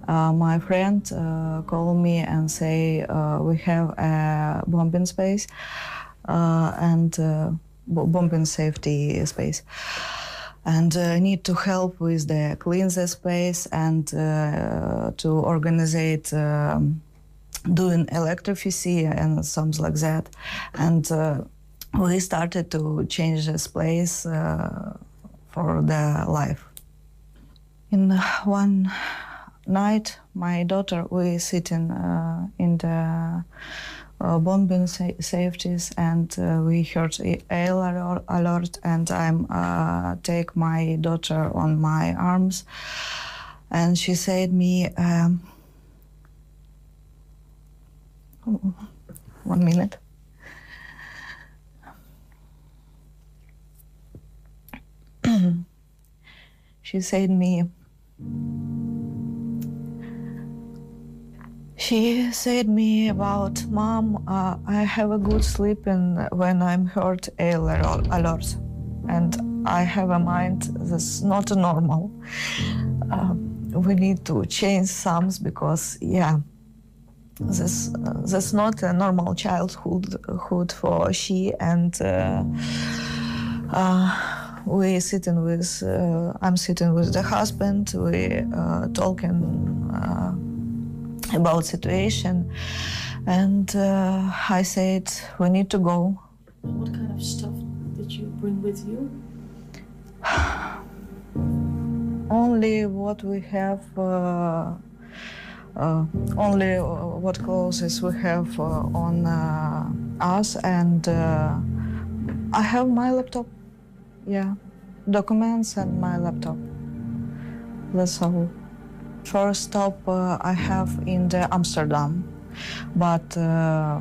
Uh, my friend uh, called me and say uh, we have a bombing space uh, and uh, bo- bombing safety space. And uh, need to help with the clean the space and to organize um, doing electricity and something like that. And we started to change this place uh, for the life. In one night, my daughter, we sitting uh, in the uh, bombing sa- safeties, and uh, we heard a- alert, and I'm uh, take my daughter on my arms, and she said me. Um, one minute. she said me. She said me about mom uh, i have a good sleep in when i'm hurt alert alert and i have a mind that's not normal. Um, we need to change some because yeah this uh, that's not a normal childhood hood for she and uh, uh, we sitting with uh, I'm sitting with the husband. We uh, talking uh, about situation, and uh, I said we need to go. What kind of stuff did you bring with you? Only what we have. Uh, uh, only what clothes we have uh, on uh, us, and uh, I have my laptop. Yeah, documents and my laptop. That's all. First stop uh, I have in the Amsterdam, but uh,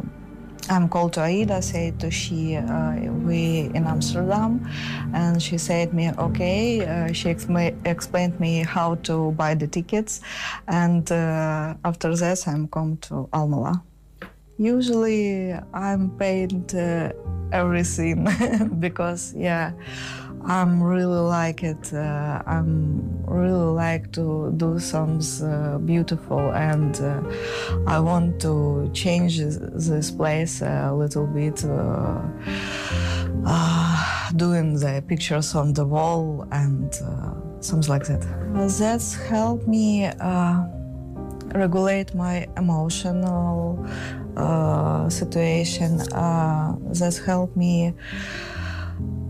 I'm called to Aida. Said to she, uh, we in Amsterdam, and she said me okay. Uh, she exma- explained me how to buy the tickets, and uh, after this I'm come to Almala. Usually I'm paid uh, everything because yeah, I'm really like it. Uh, I'm really like to do some uh, beautiful, and uh, I want to change this- place a little bit. Uh, uh, doing the pictures on the wall and something like that. That's helped me regulate my emotional uh, situation. Uh, that's helped me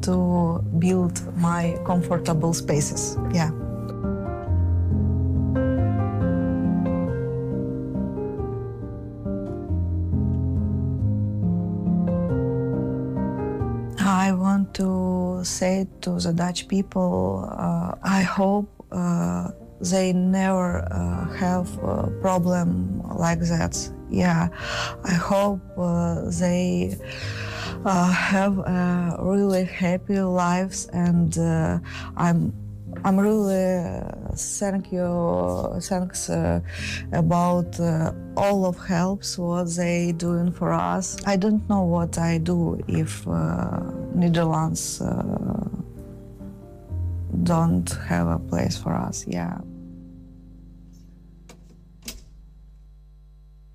to build my comfortable spaces. Yeah. I want to say to the Dutch people, uh, I hope uh, they never uh, have a problem like that. Yeah, I hope uh, they uh, have really happy lives, and uh, I'm I'm really uh, thank you, thanks uh, about all of helps what they doing for us. I don't know what I do if Netherlands don't have a place for us. Yeah.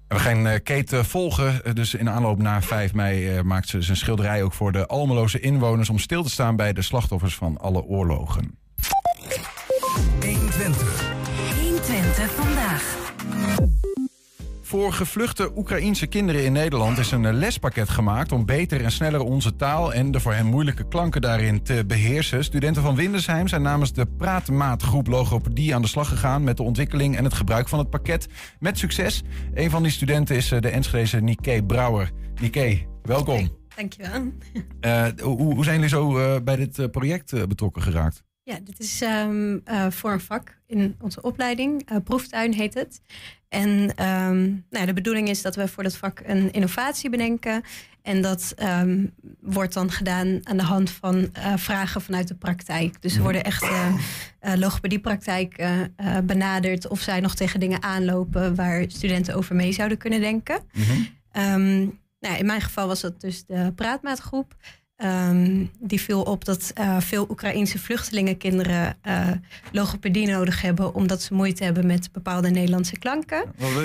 We gaan eh, Kate eh, volgen. Eh, Dus in aanloop naar 5 mei eh, maakt ze zijn schilderij ook voor de Almeloze inwoners... om stil te staan bij de slachtoffers van alle oorlogen. 120 vandaag. Voor gevluchte Oekraïense kinderen in Nederland is een lespakket gemaakt om beter en sneller onze taal en de voor hen moeilijke klanken daarin te beheersen. Studenten van Windesheim zijn namens de Praatmaatgroep Logopedie aan de slag gegaan met de ontwikkeling en het gebruik van het pakket met succes. Een van die studenten is eh, de Enschedeze Nike Brouwer. Nike, welkom. Dankjewel. Eh, hoe, hoe zijn jullie zo eh, bij dit project betrokken geraakt? Ja, dit is ehm, eh, voor een vak in onze opleiding. Eh, proeftuin heet het. En ehm, nou de bedoeling is dat we voor dat vak een innovatie bedenken. En dat ehm, wordt dan gedaan aan de hand van eh, vragen vanuit de praktijk. Dus er worden echt logopediepraktijken benaderd of zij nog tegen dingen aanlopen waar studenten over mee zouden kunnen denken. Um, nou, in mijn geval was dat dus de praatmaatgroep. Um, die viel op dat uh, veel Oekraïense vluchtelingenkinderen uh, logopedie nodig hebben, omdat ze moeite hebben met bepaalde Nederlandse klanken.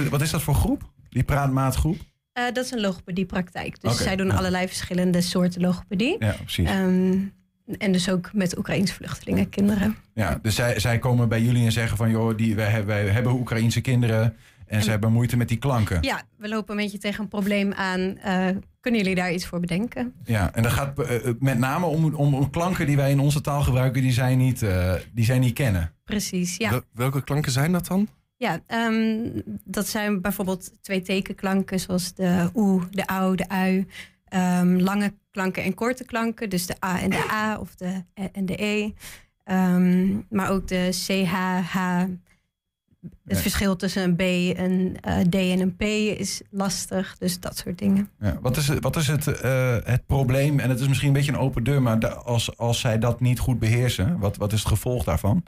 Wat, is dat voor groep? Die praatmaatgroep? Uh, dat is een logopediepraktijk. Dus zij doen ja. allerlei verschillende soorten logopedie. Ja, precies. Um, en dus ook met Oekraïense vluchtelingenkinderen. Ja, dus zij, zij komen bij jullie en zeggen van... joh, die, wij, hebben- wij hebben Oekraïense kinderen en, ze hebben moeite met die klanken. Ja, we lopen een beetje tegen een probleem aan. Uh, kunnen jullie daar iets voor bedenken? Ja, en dat gaat eh, eh, met name om, om, om klanken die wij in onze taal gebruiken... die zij niet, eh, die zij niet kennen. Precies, ja. Wel- welke klanken zijn dat dan? Ja, um, dat zijn bijvoorbeeld twee tekenklanken, zoals de oe, de au, de ui. Um, lange klanken en korte klanken, dus de a en de a of de e en de e. Um, maar ook de ch, h. Het Ja. verschil tussen een b, een uh, d en een p is lastig, dus dat soort dingen. Ja, wat is, het- wat is het, eh, het probleem? En het is misschien een beetje een open deur... maar da- als, als zij dat niet goed beheersen, wat, wat is het gevolg daarvan?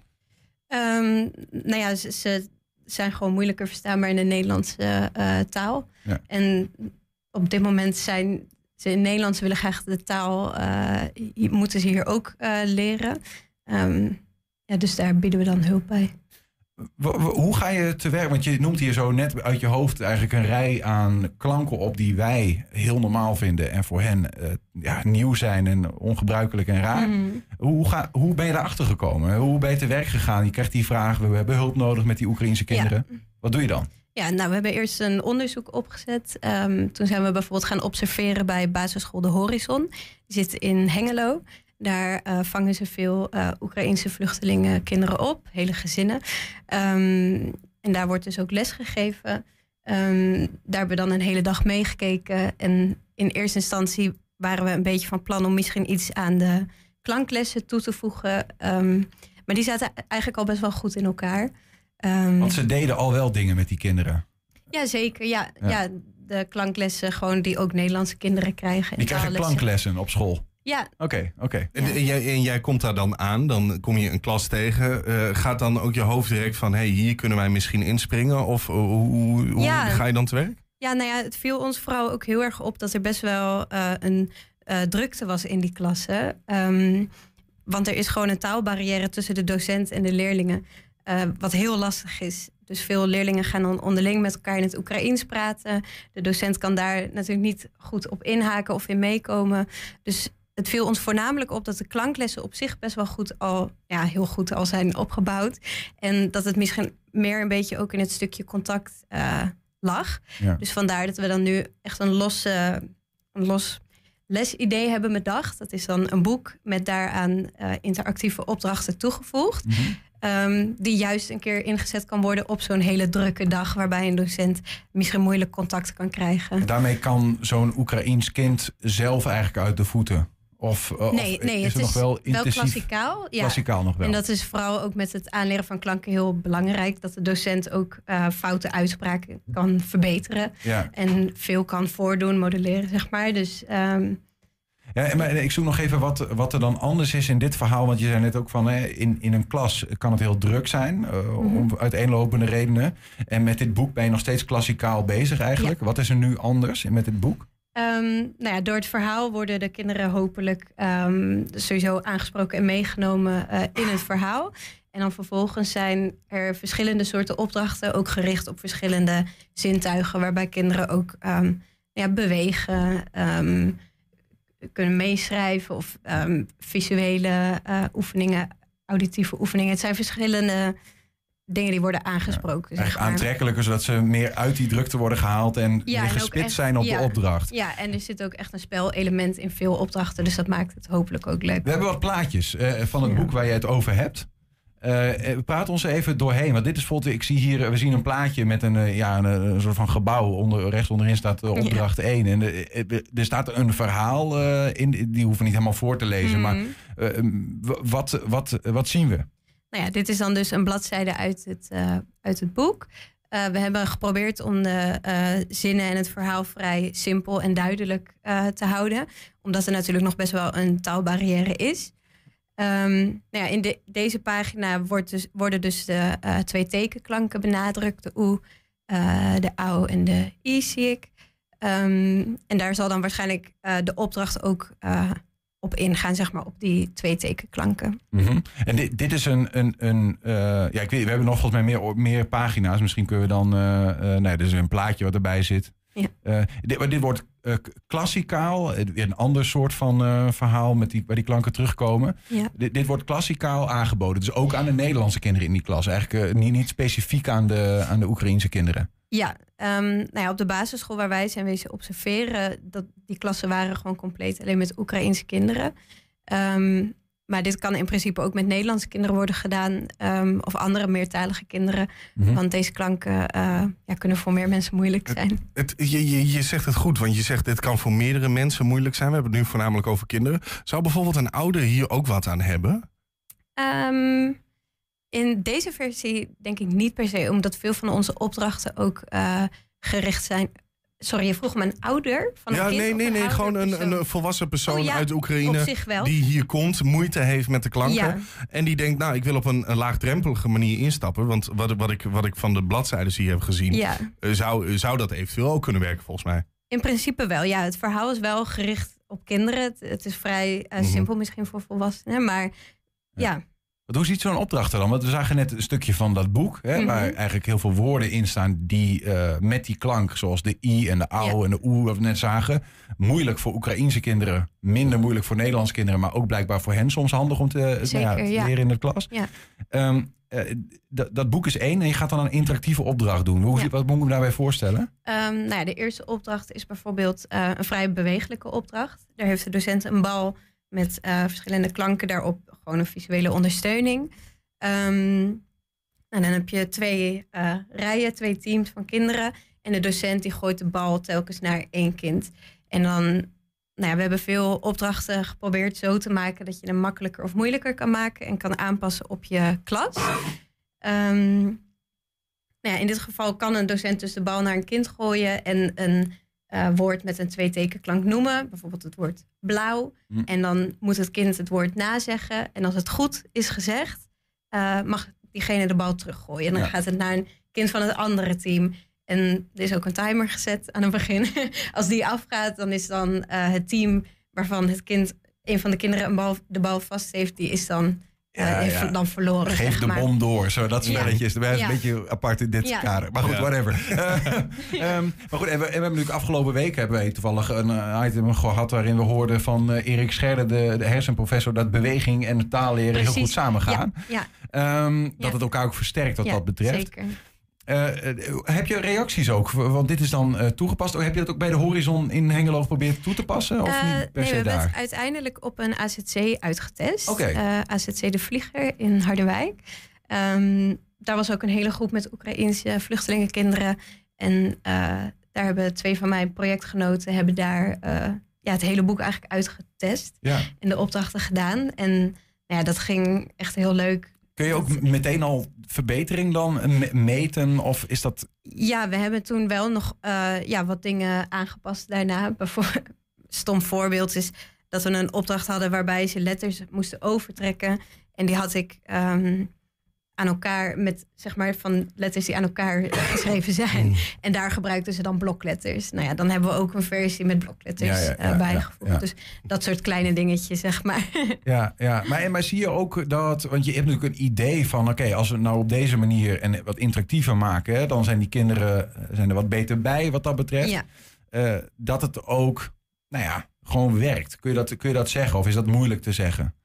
Um, nou ja, ze, ze zijn gewoon moeilijker verstaanbaar in de Nederlandse uh, taal. Ja. En op dit moment zijn ze in Nederland, ze willen graag de taal, moeten ze hier ook leren. Um, ja, dus daar bieden we dan hulp bij. Hoe ga je te werk? Want je noemt hier zo net uit je hoofd eigenlijk een rij aan klanken op die wij heel normaal vinden en voor hen eh, ja, nieuw zijn en ongebruikelijk en raar. Mm. Hoe, ga, hoe ben je daarachter gekomen? Hoe ben je te werk gegaan? Je krijgt die vraag, we hebben hulp nodig met die Oekraïnse kinderen. Wat doe je dan? Ja, nou, we hebben eerst een onderzoek opgezet. Um, toen zijn we bijvoorbeeld gaan observeren bij basisschool De Horizon. Die zit in Hengelo. Daar uh, vangen ze veel uh, Oekraïnse vluchtelingen kinderen op, hele gezinnen. Um, en daar wordt dus ook les gegeven. Um, daar hebben we dan een hele dag meegekeken. En in eerste instantie waren we een beetje van plan om misschien iets aan de klanklessen toe te voegen. Um, maar die zaten eigenlijk al best wel goed in elkaar. Want ze deden al wel dingen met die kinderen. Ja, zeker. Ja, ja. ja de klanklessen gewoon die ook Nederlandse kinderen krijgen. Die krijgen klanklessen op school? Ja. Oké, okay, oké. Okay. En, en, jij, en, jij, komt daar dan aan, dan kom je een klas tegen. Uh, gaat dan ook je hoofd direct van, hé, hey, hier kunnen wij misschien inspringen? Of uh, hoe, hoe ja. ga je dan te werk? Ja, nou ja, het viel ons vooral ook heel erg op dat er best wel uh, een drukte was in die klassen. Um, want er is gewoon een taalbarrière tussen de docent en de leerlingen. Wat heel lastig is. Dus veel leerlingen gaan dan onderling met elkaar in het Oekraïens praten. De docent kan daar natuurlijk niet goed op inhaken of in meekomen. Dus het viel ons voornamelijk op dat de klanklessen op zich best wel goed al, ja, heel goed al zijn opgebouwd. En dat het misschien meer een beetje ook in het stukje contact uh, lag. Ja. Dus vandaar dat we dan nu echt een los, uh, een los lesidee hebben bedacht. Dat is dan een boek met daaraan uh, interactieve opdrachten toegevoegd. Mm -hmm. Um, die juist een keer ingezet kan worden op zo'n hele drukke dag, waarbij een docent misschien moeilijk contact kan krijgen. Daarmee kan zo'n Oekraïens kind zelf eigenlijk uit de voeten. Of, uh, nee, of nee, is het nog is wel intensief? klassikaal. Ja. Klassikaal nog wel. En dat is vooral ook met het aanleren van klanken heel belangrijk. Dat de docent ook uh, foute uitspraken kan verbeteren. Ja. En veel kan voordoen, modelleren, zeg maar. Dus um, ja, maar ik zoek nog even wat, wat er dan anders is in dit verhaal. Want je zei net ook van hè, in, in een klas kan het heel druk zijn. Uh, mm -hmm. Om uiteenlopende redenen. En met dit boek ben je nog steeds klassikaal bezig eigenlijk. Ja. Wat is er nu anders met dit boek? Um, nou ja, door het verhaal worden de kinderen hopelijk um, sowieso aangesproken en meegenomen uh, in het verhaal. En dan vervolgens zijn er verschillende soorten opdrachten, ook gericht op verschillende zintuigen, waarbij kinderen ook um, ja, bewegen, kunnen meeschrijven of visuele uh, oefeningen, auditieve oefeningen. Het zijn verschillende dingen die worden aangesproken. zeg maar. aantrekkelijker, zodat ze meer uit die drukte worden gehaald en Ja, meer gespitst echt- zijn op ja. de opdracht. Ja, en er zit ook echt een spelelement in veel opdrachten. Dus dat maakt het hopelijk ook leuk. We hebben wat plaatjes eh, van het boek waar je het over hebt. Eh, praat ons even doorheen. Want dit is bijvoorbeeld, ik zie hier, we zien een plaatje met een, ja, een, een soort van gebouw. Onder, rechts onderin staat opdracht 1. En er staat een verhaal in, die hoeven we niet helemaal voor te lezen. Maar Mhm. w- wat, wat, wat zien we? Nou ja, dit is dan dus een bladzijde uit het, eh, uit het boek. Eh, we hebben geprobeerd om de eh, zinnen en het verhaal vrij simpel en duidelijk te houden. Omdat er natuurlijk nog best wel een taalbarrière is. Ehm, nou ja, in de, deze pagina wordt dus, worden dus de twee tekenklanken benadrukt. De oe, de au en de i zie ik. Ehm, en daar zal dan waarschijnlijk de opdracht ook op ingaan, zeg maar, op die twee tekenklanken. Mhm. En dit, dit is een. een, een eh, ja, ik weet, we hebben nog volgens mij meer, meer pagina's. Misschien kunnen we dan. eh nee, dit is een plaatje wat erbij zit. Ja. Dit, maar dit wordt klassikaal. een ander soort van verhaal met die, waar die klanken terugkomen. Ja. Dit, dit wordt klassikaal aangeboden. Dus ook aan de Nederlandse kinderen in die klas. Eigenlijk niet, niet specifiek aan de, aan de Oekraïnse kinderen. Ja, ehm, nou ja, op de basisschool waar wij zijn wezen observeren, dat die klassen waren gewoon compleet alleen met Oekraïense kinderen. Ehm, maar dit kan in principe ook met Nederlandse kinderen worden gedaan, ehm, of andere meertalige kinderen. Mhm. Want deze klanken eh, ja, kunnen voor meer mensen moeilijk zijn. Het, je, je, je zegt het goed, want je zegt dit kan voor meerdere mensen moeilijk zijn. We hebben het nu voornamelijk over kinderen. Zou bijvoorbeeld een ouder hier ook wat aan hebben? Ehm, in deze versie denk ik niet per se, omdat veel van onze opdrachten ook eh, gericht zijn. Sorry, je vroeg me een ouder van een ja, kind nee, nee, nee. Gewoon een, een volwassen persoon Oh ja, uit Oekraïne op zich wel. die hier komt, moeite heeft met de klanken. Ja. En die denkt, nou, ik wil op een, een laagdrempelige manier instappen. Want wat, wat, ik, wat ik van de bladzijden hier heb gezien, Ja. eh, zou, zou dat eventueel ook kunnen werken volgens mij. In principe wel, ja. Het verhaal is wel gericht op kinderen. Het, het is vrij eh, Mhm. simpel misschien voor volwassenen, maar ja. Hoe ziet zo'n opdracht er dan? Want we zagen net een stukje van dat boek, hè, Mhm. waar eigenlijk heel veel woorden in staan die eh, met die klank, zoals de i en de au Ja. en de oe, wat we net zagen, moeilijk voor Oekraïense kinderen, minder moeilijk voor Nederlandse kinderen, maar ook blijkbaar voor hen soms handig om te, nou ja, Zeker, te ja. leren in de klas. Ehm, eh, dat boek is één en je gaat dan een interactieve opdracht doen. Hoe, Ja. Wat moet ik me daarbij voorstellen? Ehm, nou ja, de eerste opdracht is bijvoorbeeld eh, een vrij bewegelijke opdracht. Daar heeft de docent een bal met eh, verschillende klanken daarop, gewoon een visuele ondersteuning. Ehm, en dan heb je twee eh, rijen, twee teams van kinderen. En de docent die gooit de bal telkens naar één kind. En dan, nou ja, we hebben veel opdrachten geprobeerd zo te maken dat je hem makkelijker of moeilijker kan maken en kan aanpassen op je klas. Ehm, nou ja, in dit geval kan een docent dus de bal naar een kind gooien en een eh, woord met een twee-tekenklank noemen. Bijvoorbeeld het woord blauw. Hm. En dan moet het kind het woord nazeggen. En als het goed is gezegd, eh, mag diegene de bal teruggooien. En dan Ja. gaat het naar een kind van het andere team. En er is ook een timer gezet aan het begin. als die afgaat, dan is dan eh, het team waarvan het kind, een van de kinderen een bal, de bal vast heeft, die is dan, Ja, heeft ja. dan verloren. Geef zeg de maar. bom door. Zo, dat Ja. spelletje is Ja. een beetje apart in dit Ja. kader. Maar goed, Ja. whatever. Eh, ehm, maar goed, en we, en we hebben natuurlijk afgelopen week hebben wij toevallig een eh, item gehad waarin we hoorden van eh, Erik Scherder, de, de hersenprofessor, dat beweging en taalleren heel Precies. goed samengaan. Ja, Ehm. Dat het elkaar ook versterkt wat ja, dat betreft. Zeker. Eh, eh, heb je reacties ook? Want dit is dan eh, toegepast. Heb je dat ook bij de Horizon in Hengelo geprobeerd toe te passen? Of niet per nee, we hebben het uiteindelijk op een AZC uitgetest. Eh, AZC De Vlieger in Harderwijk. Ehm, daar was ook een hele groep met Oekraïense vluchtelingenkinderen. En daar hebben twee van mijn projectgenoten hebben daar ja, het hele boek eigenlijk uitgetest. Ja. En de opdrachten gedaan. En nou ja, dat ging echt heel leuk. Kun je ook meteen al verbetering dan eh, me- meten? Of is dat... Ja, we hebben toen wel nog eh, ja, wat dingen aangepast daarna. Bijvoorbeeld, stom voorbeeld is dat we een opdracht hadden waarbij ze letters moesten overtrekken. En die had ik ehm, aan elkaar met, zeg maar, van letters die aan elkaar geschreven zijn. En daar gebruikten ze dan blokletters. Nou ja, dan hebben we ook een versie met blokletters Ja, ja, eh, ja, bijgevoegd. ja, ja. Dus dat soort kleine dingetjes, zeg maar. Ja, ja. Maar, maar zie je ook dat, want je hebt natuurlijk een idee van, oké, als we het nou op deze manier en wat interactiever maken, hè, dan zijn die kinderen eh, zijn er wat beter bij wat dat betreft. Ja. Eh, dat het ook, nou ja, gewoon werkt. Kun je, dat, kun je dat zeggen of is dat moeilijk te zeggen?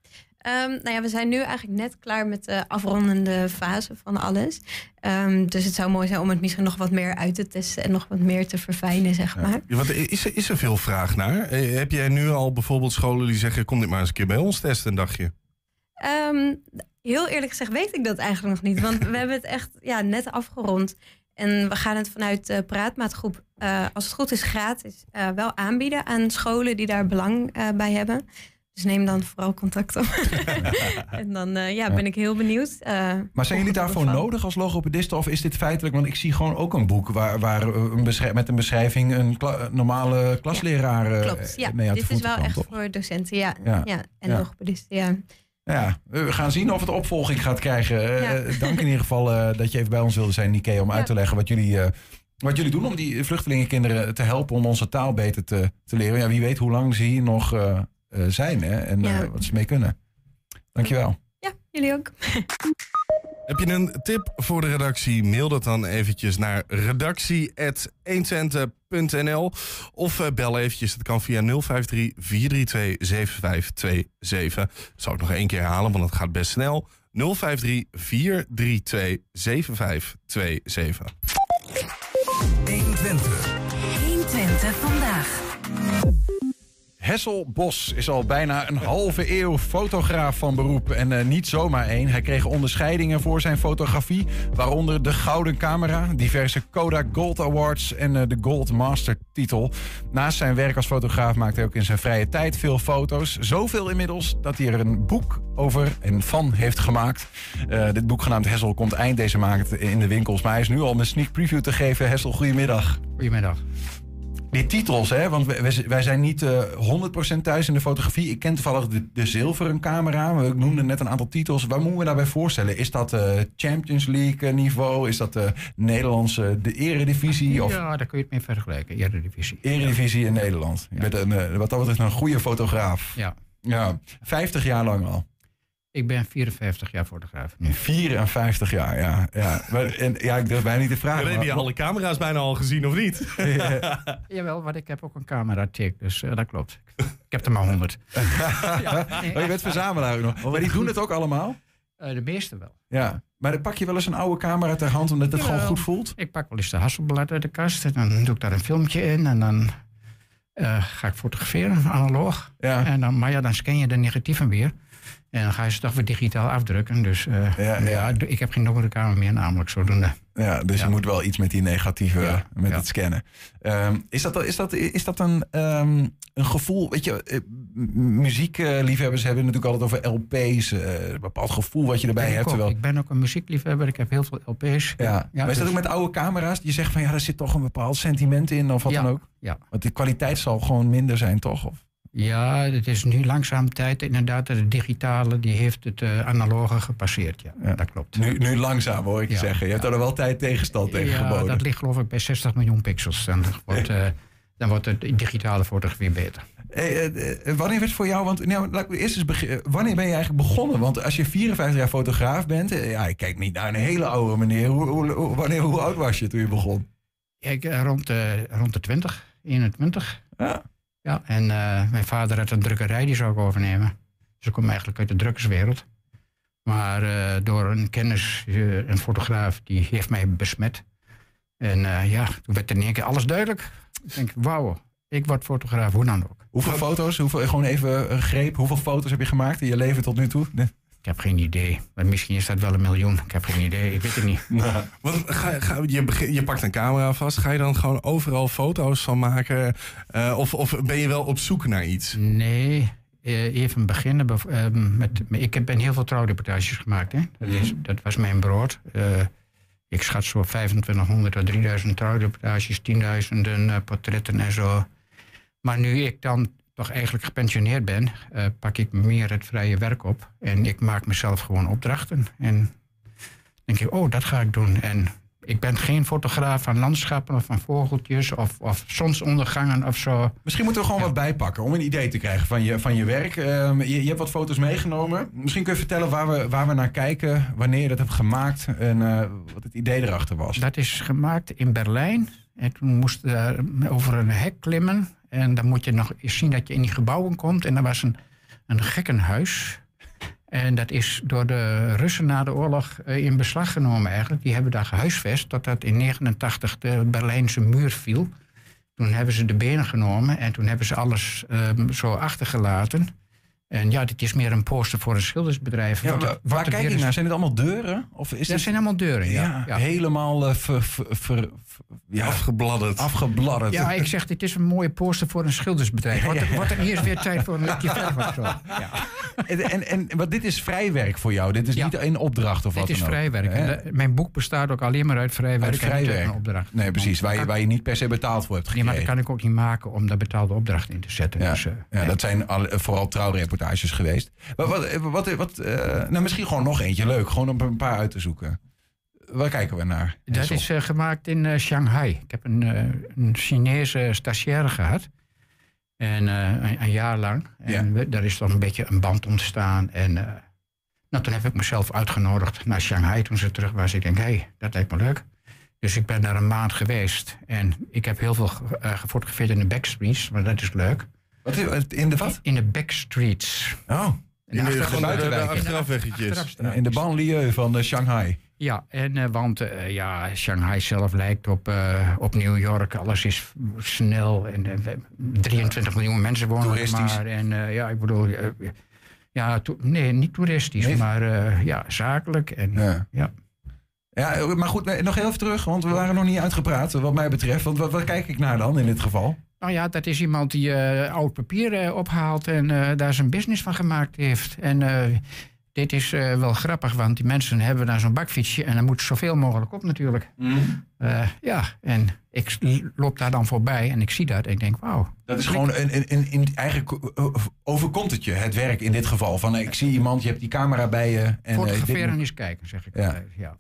Ehm, nou ja, we zijn nu eigenlijk net klaar met de afrondende fase van alles. Ehm, dus het zou mooi zijn om het misschien nog wat meer uit te testen en nog wat meer te verfijnen, zeg maar. Ja, want is, er, is er veel vraag naar? Eh, Heb jij nu al bijvoorbeeld scholen die zeggen... kom dit maar eens een keer bij ons testen een dagje? Ehm, heel eerlijk gezegd weet ik dat eigenlijk nog niet. Want we hebben het echt ja, net afgerond. En we gaan het vanuit de praatmaatgroep, eh, als het goed is, gratis eh, wel aanbieden aan scholen die daar belang bij hebben. Dus neem dan vooral contact op. en dan eh, ja, ben ik heel benieuwd. eh, Maar zijn jullie daarvoor van. nodig als logopedisten? Of is dit feitelijk, want ik zie gewoon ook een boek waar, waar een met een beschrijving een kla- normale klasleraar eh, Klopt, ja. mee Dit is wel kan, echt toch? voor docenten, ja. Ja. ja. en Ja. logopedisten, ja. Ja, we gaan zien of het opvolging gaat krijgen. Ja. dank in ieder geval dat je even bij ons wilde zijn, Nike, om uit te leggen wat jullie, eh, wat jullie doen om die vluchtelingenkinderen te helpen om onze taal beter te, te leren. Ja, wie weet hoe lang ze hier nog zijn hè, en Ja. eh, wat ze mee kunnen. Dankjewel. Ja, jullie ook. Heb je een tip voor de redactie? Mail dat dan eventjes naar redactie.1centen.nl of eh, bel eventjes. Dat kan via 053 432 7527. Dat zal ik nog één keer herhalen, want het gaat best snel. 053 432 7527. 120. 120 vandaag. Hessel Bos is al bijna een halve eeuw fotograaf van beroep. En eh, niet zomaar één. Hij kreeg onderscheidingen voor zijn fotografie. Waaronder de Gouden Camera, diverse Kodak Gold Awards en eh, de Gold Master titel. Naast zijn werk als fotograaf maakt hij ook in zijn vrije tijd veel foto's. Zoveel inmiddels dat hij er een boek over en van heeft gemaakt. Eh, dit boek genaamd Hessel komt eind deze maand in de winkels. Maar hij is nu al een sneak preview te geven. Hessel, goedemiddag. Goedemiddag. Die titels, hè? want wij- wij, zijn niet eh 100% thuis in de fotografie. Ik ken toevallig de, de zilveren camera. Ik noemde net een aantal titels. Waar moeten we daarbij voorstellen? Is dat eh, Champions League eh, niveau? Is dat de Nederlandse de eredivisie? Of Ja, daar kun je het mee vergelijken. Eredivisie. eredivisie in Nederland? Je bent een, wat dat betreft een goede fotograaf. Ja. Ja, 50 jaar lang al. Ik ben 54 jaar fotograaf. nu. 54 jaar, ja. Ja, maar, en, ja ik durf bijna niet te vragen. heb je alle camera's bijna al gezien, of niet? Jawel, want ik heb ook een camera check, dus eh, dat klopt. Ik heb er maar 100. ja, nee, Oh, je bent verzamelaar ook nog. Maar die doen het ook allemaal? eh, de meeste wel. Ja. Maar dan pak je wel eens een oude camera ter hand omdat het gewoon goed voelt? Ik pak wel eens de Hasselblad uit de kast en dan doe ik daar een filmpje in en dan eh, ga ik fotograferen, analoog. Ja. En dan, maar ja, dan scan je de negatieven weer. En dan ga je ze toch weer digitaal afdrukken. Dus eh, Ja, ja, ja. ik heb geen donkere kamer meer, namelijk zodoende. Ja, dus Ja. je moet wel iets met die negatieve, met het scannen. Ehm, is, dat, is, dat, is dat een, ehm, een gevoel, weet je, eh, muziekliefhebbers hebben natuurlijk altijd over LP's, eh, een bepaald gevoel wat je erbij ik, hebt. ook. Terwijl, ik ben ook een muziekliefhebber, ik heb heel veel LP's. ja. maar is dat dus- ook met oude camera's? Die zegt van ja, daar zit toch een bepaald sentiment in of wat dan ook? ja. Want de kwaliteit zal gewoon minder zijn, toch? Of? Ja, het is nu langzaam tijd. Inderdaad, de digitale die heeft het eh, analoge gepasseerd. Ja, Ja. dat klopt. Nu, nu langzaam hoor ik je Ja, zeggen. Je hebt er wel tijd tegenstand tegen ja, geboden. dat ligt geloof ik bij 60 miljoen pixels. Dan wordt, eh, dan wordt de digitale fotografie beter. Hey, eh, eh, wanneer werd voor jou, want nou, laat ik eerst eens begin- wanneer ben je eigenlijk begonnen? Want als je 54 jaar fotograaf bent, ja, ik kijk niet naar een hele oude meneer. Hoe, hoe, wanneer, hoe oud was je toen je begon? Ik, rond, de, rond de 20, 21. Ja. Ja, en eh, mijn vader had een drukkerij, die zou ik overnemen. Dus ik kom eigenlijk uit de drukkerswereld. Maar eh, door een kennis, eh, een fotograaf, die heeft mij besmet. En eh, ja, toen werd in één keer alles duidelijk. Ik denk, wauw, ik word fotograaf, hoe dan ook. Hoeveel foto's, hoeveel, gewoon even een greep, hoeveel foto's heb je gemaakt in je leven tot nu toe? Nee. Ik heb geen idee. Maar misschien is dat wel een miljoen. Ik heb geen idee, ik weet het niet. Want ga, ga, je, begin- je pakt een camera vast. Ga je dan gewoon overal foto's van maken? Eh, of, of ben je wel op zoek naar iets? Nee, eh, even beginnen. bev- eh, met, ik heb ben heel veel trouwreportages gemaakt. Hè? Dat, is, dat was mijn brood. Eh, ik schat zo 2500 tot 3000 trouwreportages, tienduizenden portretten en zo. Maar nu ik dan toch eigenlijk gepensioneerd ben, eh, pak ik meer het vrije werk op. En ik maak mezelf gewoon opdrachten. En denk ik, oh, dat ga ik doen. En ik ben geen fotograaf van landschappen of van vogeltjes of, of zonsondergangen of zo. Misschien moeten we gewoon wat bijpakken om een idee te krijgen van je, van je werk. Ehm, je, je hebt wat foto's meegenomen. Misschien kun je vertellen waar we, waar we naar kijken, wanneer je dat hebt gemaakt en eh, wat het idee erachter was. Dat is gemaakt in Berlijn. En toen moest je over een hek klimmen. En dan moet je nog eens zien dat je in die gebouwen komt. En er was een, een gekkenhuis. En dat is door de Russen na de oorlog eh, in beslag genomen eigenlijk. Die hebben daar gehuisvest totdat in 89 de Berlijnse muur viel. Toen hebben ze de benen genomen en toen hebben ze alles ehm, zo achtergelaten. En ja, dit is meer een poster voor een schildersbedrijf. Ja, Wat- wa- wat waar kijk je is- naar? Zijn dit allemaal deuren? Of is Dat dit- zijn allemaal deuren, ja. ja, ja. helemaal eh, ver- ver- ver- ja, Afgebladderd. afgebladderd. Ja, ik zeg, dit is een mooie poster voor een schildersbedrijf. Er, wordt er eerst weer tijd voor een likje verf of zo? Ja. En, en, en wat dit is vrijwerk voor jou. Dit is Ja. niet een opdracht of wat Dit is dan ook. vrijwerk. Hè? En de- mijn boek bestaat ook alleen maar uit vrijwerk. Uit vrijwerk. een opdracht. Nee, precies. Waar je, waar je niet per se betaald voor hebt Nee, maar dat kan ik ook niet maken om daar betaalde opdracht in te zetten. Ja, Dus, eh, ja, dat zijn al- vooral trouwreportages geweest. Wat, wat, wat, wat, eh, nou, misschien gewoon nog eentje leuk. Gewoon om een paar uit te zoeken. Waar kijken we naar? Dat is eh, gemaakt in eh, Shanghai. Ik heb een, eh, een Chinese stagiaire gehad. En eh, een, een jaar lang. En we- daar is dan een beetje een band ontstaan. En eh, nou, toen heb ik mezelf uitgenodigd naar Shanghai toen ze terug was. Ik denk, hé, hey, dat lijkt me leuk. Dus ik ben daar een maand geweest. En ik heb heel veel ge- eh, gefotografeerd in de backstreets. Maar dat is leuk. Wat, in de wat? In de backstreets. Oh, In In de, achteraf- de, de, de buitenwijken. achterafweggetjes. achterafstraatjes. in de banlieue van Shanghai. Ja, en, eh, want eh, ja, Shanghai zelf lijkt op, eh, op New York. Alles is snel en eh, we- 23 miljoen mensen wonen er Toeristisch. maar. En ja, ik bedoel, ja, nee, niet toeristisch, Nee? maar ja, zakelijk. En, Ja. ja. Ja, maar goed, nog heel even terug, want we waren nog niet uitgepraat wat mij betreft. Want wat, wat kijk ik naar dan in dit geval? Nou ja, dat is iemand die oud papier ophaalt en daar zijn business van gemaakt heeft. En dit is eh, wel grappig, want die mensen hebben daar zo'n bakfietsje en dan moet zoveel mogelijk op natuurlijk. Eh, ja, en ik loop daar dan voorbij en ik zie dat en ik denk, wauw. Dat is gewoon, een, een, een, een- eigenlijk eh, overkomt het je, het werk in dit geval. Van, ik zie iemand, je hebt die camera bij je. En, Fotograferen dit- is kijken, zeg ik Ja. altijd. Ja.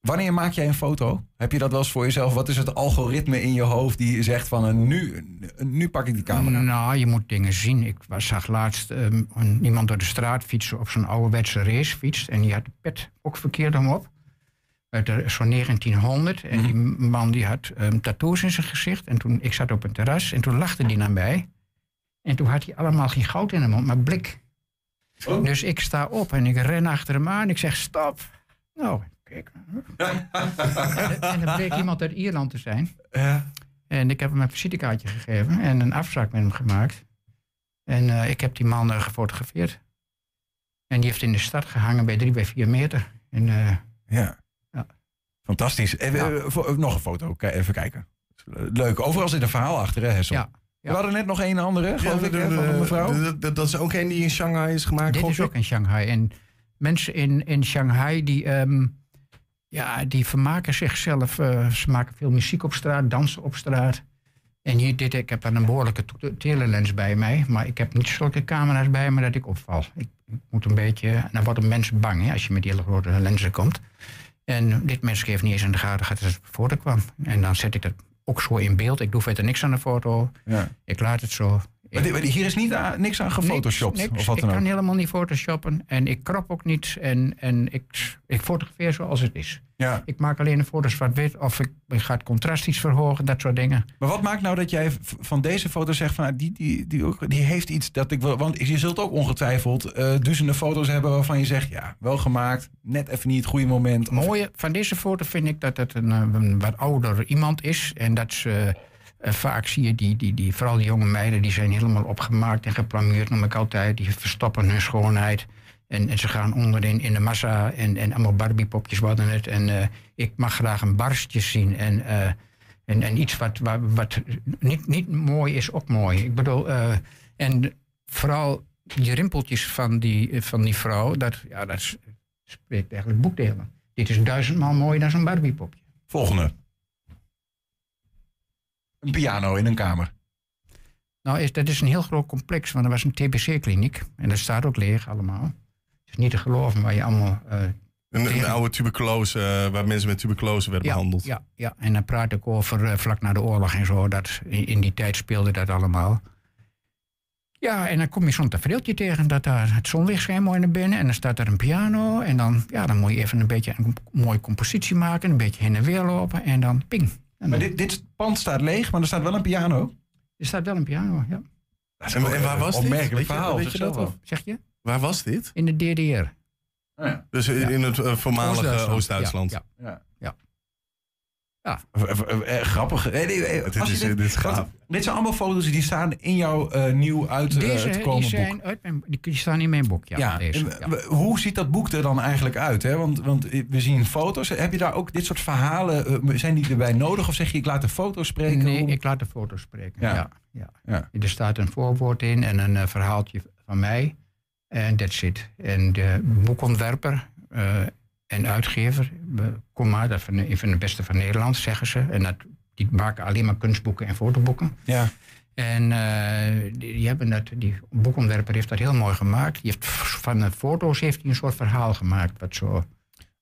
Wanneer maak jij een foto? Heb je dat wel eens voor jezelf? Wat is het algoritme in je hoofd die zegt van, nu, nu pak ik die camera? Nou, je moet dingen zien. Ik was, zag laatst ehm, iemand door de straat fietsen op zo'n ouderwetse racefiets. En die had de pet ook verkeerd om op. Uit zo'n 1900. En die man die had ehm, tattoos in zijn gezicht. En toen, ik zat op een terras en toen lachte die naar mij. En toen had hij allemaal geen goud in de mond, maar blik. Dus ik sta op en ik ren achter hem aan. Ik zeg stop. Nou, kijk. en, en dan bleek iemand uit Ierland te zijn. Ja. En ik heb hem een visitekaartje gegeven en een afspraak met hem gemaakt. En eh, ik heb die man eh, gefotografeerd. En die heeft in de stad gehangen bij drie bij vier meter. En, eh, Ja. Ja. Fantastisch. Even, Ja. voor- nog een foto, even kijken. Leuk. Overal zit een verhaal achter, hè, Hessel? Ja. We hadden net nog een andere, geloof ik, hè, van een mevrouw. Dat, is ook een die in Shanghai is gemaakt. dit is ook in Shanghai. En mensen in, in Shanghai die, ehm, ja, die vermaken zichzelf. eh, ze maken veel muziek op straat, dansen op straat. En hier, dit, ik heb dan een behoorlijke telelens bij mij. Maar ik heb niet zulke camera's bij me dat ik opval. Ik, ik moet een beetje... Dan worden mensen bang hè, als je met die hele grote lenzen komt. En dit mens heeft niet eens in de gaten gehad dat het voor kwam. En dan zet ik dat ook zo in beeld. Ik doe verder niks aan de foto. Ja. Ik laat het zo. Maar dit- hier is niet aan- niks aan gefotoshopt Niks, niks. of wat ik dan kan ook. helemaal niet photoshoppen en ik krop ook niet en, en ik, ik fotografeer zoals het is. Ja. Ik maak alleen de foto's zwart-wit of ik, ik ga het contrast iets verhogen, dat soort dingen. Maar wat maakt nou dat jij van deze foto zegt van ah, die, die, die, ook, die heeft iets dat ik wil. Want je zult ook ongetwijfeld eh duizenden foto's hebben waarvan je zegt ja, wel gemaakt, net even niet het goede moment. Het mooie van deze foto vind ik dat het een, eh, een wat ouder iemand is en dat ze... eh, vaak zie je die, die, die, vooral die jonge meiden, die zijn helemaal opgemaakt en geplamuurd, noem ik altijd. Die verstoppen hun schoonheid. En, en ze gaan onderin in de massa en, en allemaal Barbiepopjes worden het. En eh, ik mag graag een barstje zien. En, eh, en, en iets wat, wat, wat niet, niet mooi is, ook mooi. Ik bedoel, en vooral die rimpeltjes van die, van die vrouw, dat, ja, dat spreekt eigenlijk boekdelen. Dit is duizendmaal mooier dan zo'n Barbiepopje. Volgende. Een piano in een kamer. Nou, is, dat is een heel groot complex, want er was een TBC-kliniek. En dat staat ook leeg allemaal. Het is niet te geloven waar je allemaal... eh, Een, een oude tuberculose, eh, waar mensen met tuberculose werden ja, behandeld. Ja, ja, en dan praat ik over eh, vlak na de oorlog en zo. Dat, in, in die tijd speelde dat allemaal. Ja, en dan kom je zo'n tafereeltje tegen dat daar het zonlicht schijnt mooi naar binnen. En dan staat er een piano. En dan, ja, dan moet je even een beetje een mooie compositie maken. Een beetje heen en weer lopen. En dan ping. En Maar dit, dit pand staat leeg, maar er staat wel een piano. er staat wel een piano, ja. Dat is En, waar was dit? Opmerkelijk Weet je- verhaal. weet je dat of- Zeg je? Waar was dit? In de DDR. Dus in, in het eh, voormalige Oost-Duitsland. Oost-Duitsland. Ja, Ja. Ja. Eh, Grappig. Nee, Dit als je is- dit is want gaaf. Dit zijn allemaal foto's die staan in jouw eh, nieuw uit eh, die zijn boek. uit mijn, die, staan in mijn boek, ja. Ja, deze, en, ja. Hoe ziet dat boek er dan eigenlijk uit? Hè? Want, want we zien foto's. Heb je daar ook dit soort verhalen? zijn die erbij nodig? Of zeg je, ik laat de foto's spreken? Nee, Hoe- ik laat de foto's spreken. Ja. Ja. Ja, Ja. Er staat een voorwoord in en een verhaaltje van mij. En that's it. En de boekontwerper en uitgever, kom maar, dat van, een van de beste van Nederland, zeggen ze. En dat, die maken alleen maar kunstboeken en fotoboeken. Ja. En eh, die, die hebben dat, die boekontwerper heeft dat heel mooi gemaakt. Die heeft, van de foto's heeft hij een soort verhaal gemaakt. Wat zo,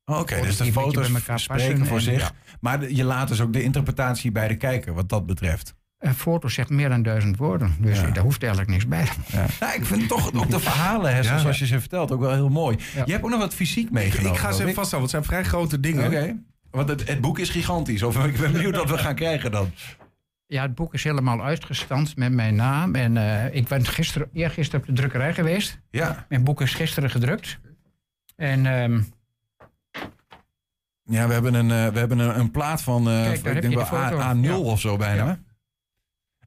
Oh, Oké, dus de foto's spreken voor en- zich. ja. Maar je laat dus ook de interpretatie bij de kijker, wat dat betreft. Een foto zegt meer dan duizend woorden. Dus Ja. daar hoeft eigenlijk niks bij. Ja. Nou, ik vind toch ook de verhalen, hè, Ja. zoals je ze vertelt, ook wel heel mooi. Ja. Je hebt ook nog wat fysiek meegenomen. ik ga ze even vasthouden, want het zijn vrij grote dingen. Oké. Want het, het boek is gigantisch. Of ik ben benieuwd wat we gaan krijgen dan. Ja, het boek is helemaal uitgestand met mijn naam. En eh, ik ben gisteren, eergisteren op de drukkerij geweest. Ja, Mijn boek is gisteren gedrukt. En ehm, ja we hebben een, eh, we hebben een, een plaat van, eh, Kijk, ik denk wel. A, 0 Ja. of zo bijna.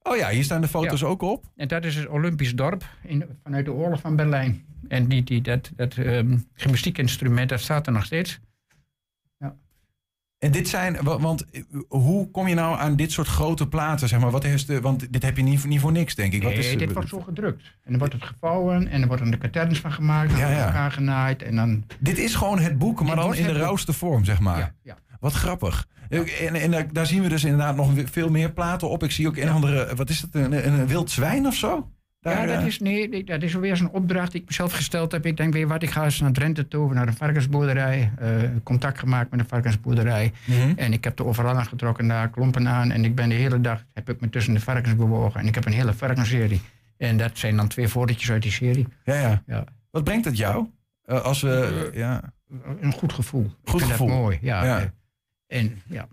Ja. Oh ja, hier staan de foto's ook op. En dat is het Olympisch dorp in, vanuit de oorlog van Berlijn. En die, die, dat, dat ehm, gymnastiekinstrument, dat staat er nog steeds. En dit zijn, wa- want eh, hoe kom je nou aan dit soort grote platen? Zeg maar, wat is de, want dit heb je niet, niet voor niks, denk ik. Wat Nee, is, eh, dit wordt zo gedrukt. En dan wordt het gevouwen en er worden de katerns van gemaakt. En Ja, ja, ja. elkaar genaaid. En dan, dit is gewoon het boek, maar Dit dan in de boek. rauwste vorm, zeg maar. ja, ja. Wat grappig. En, en daar- daar zien we dus inderdaad nog veel meer platen op. Ik zie ook een andere, wat is het, een, een wild zwijn of zo? Daar, ja, dat eh, is, nee, dat is weer zo'n opdracht die ik mezelf gesteld heb. Ik denk, weer wat, ik ga eens naar Drenthe toe, naar een varkensboerderij. eh, contact gemaakt met een varkensboerderij. mhm. En ik heb de overal aangetrokken daar, klompen aan. En ik ben de hele dag, heb ik me tussen de varkens bewogen. En ik heb een hele varkensserie. En dat zijn dan twee fotootjes uit die serie. Ja, ja. Ja. Wat brengt het jou? Eh, als we, ja. Een goed gevoel. Ik Goed vind gevoel. Dat mooi, ja. Ja. En ja,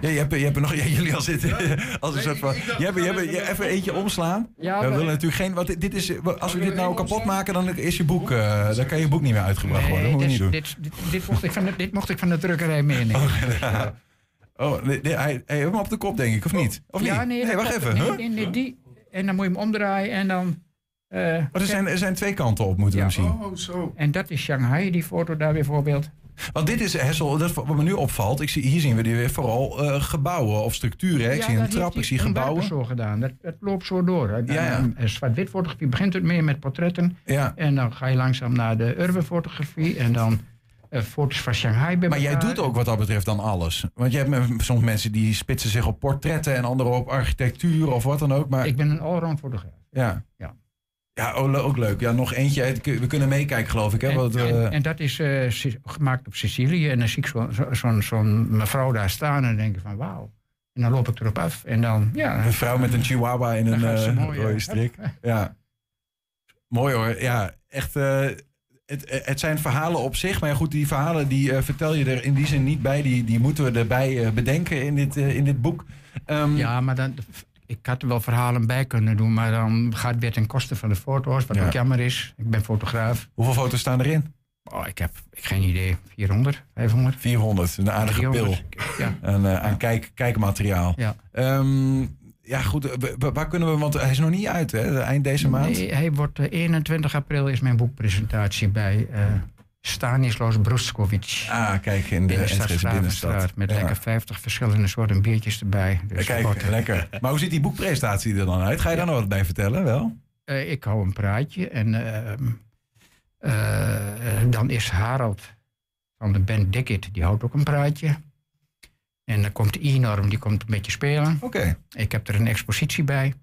Ja, je hebt, je hebt er nog, ja, jullie al zitten als een soort van. Je hebt, je hebt je even eentje omslaan. Ja, we willen natuurlijk geen. Want dit- dit is, als we dit nou kapot maken, dan is je boek. eh, dan kan je boek niet meer uitgebracht worden. Dat Nee, moeten we dit, niet doen. dit, dit, dit, mocht ik van de, dit mocht ik van de drukkerij meenemen. Ja. Oh, nee, nee, hij, hij heeft hem op de kop, denk ik, of niet? Of ja, niet? nee, wacht even. Nee, huh? nee, nee, die. En dan moet je hem omdraaien en dan... eh, Maar er zijn, er zijn twee kanten op, moeten we Ja. hem zien. Oh, zo. En dat is Shanghai, die foto daar bijvoorbeeld. Want dit is, Hessel, dat wat me nu opvalt. Ik zie, hier zien we die weer vooral eh, gebouwen of structuren. Hè? Ik Ja, zie een trap, ik zie gebouwen. zo gedaan. Dat, dat loopt zo door. Ja, Zwart-wit fotografie begint het mee met portretten. Ja. En dan ga je langzaam naar de urban fotografie. En dan eh, foto's van Shanghai bij Maar jij doet ook wat dat betreft dan alles. Want je hebt soms mensen die spitsen zich op portretten en anderen op architectuur of wat dan ook. Maar Ik ben een allround fotograaf. ja. Ja. Ja, oh, ook leuk. Ja, nog eentje. We kunnen meekijken, geloof ik. Hè? En, Wat, eh, en, en dat is eh, gemaakt op Sicilië. En dan zie ik zo'n zo, mevrouw daar staan en denk ik van wauw. En dan loop ik erop af. En dan, ja, een vrouw met een chihuahua in een eh, mooi, rode ja. strik. Ja. Mooi hoor. Ja, echt. eh, het, het zijn verhalen op zich. Maar goed, die verhalen die eh, vertel je er in die zin niet bij. Die, die moeten we erbij eh, bedenken in dit, eh, in dit boek. Ehm, Ja, maar dan, ik had er wel verhalen bij kunnen doen, maar dan gaat het weer ten koste van de foto's, wat Ja. ook jammer is. Ik ben fotograaf. Hoeveel foto's staan erin? Oh, ik heb ik, geen idee, 400, 500. 400. Een aardige pil. 300. Ja. Aan, eh, aan kijk, kijkmateriaal. Ja. Ehm, ja, goed. eh, waar kunnen we, want hij is nog niet uit, hè? Eind deze maand. Nee, hij wordt eh, 21 april is mijn boekpresentatie bij eh Stanislaus Bruskovic. Ah, kijk, in de in de binnenstad. Met Ja. lekker 50 verschillende soorten biertjes erbij. Dus Kijk, eh, lekker. Maar hoe ziet die boekpresentatie er dan uit? Ga je daar nog wat bij vertellen, wel? eh, ik hou een praatje en ehm, eh, dan is Harald van de band Dickit, die houdt ook een praatje. En dan komt Inorm, die komt een beetje spelen. Oké. Ik heb er een expositie bij.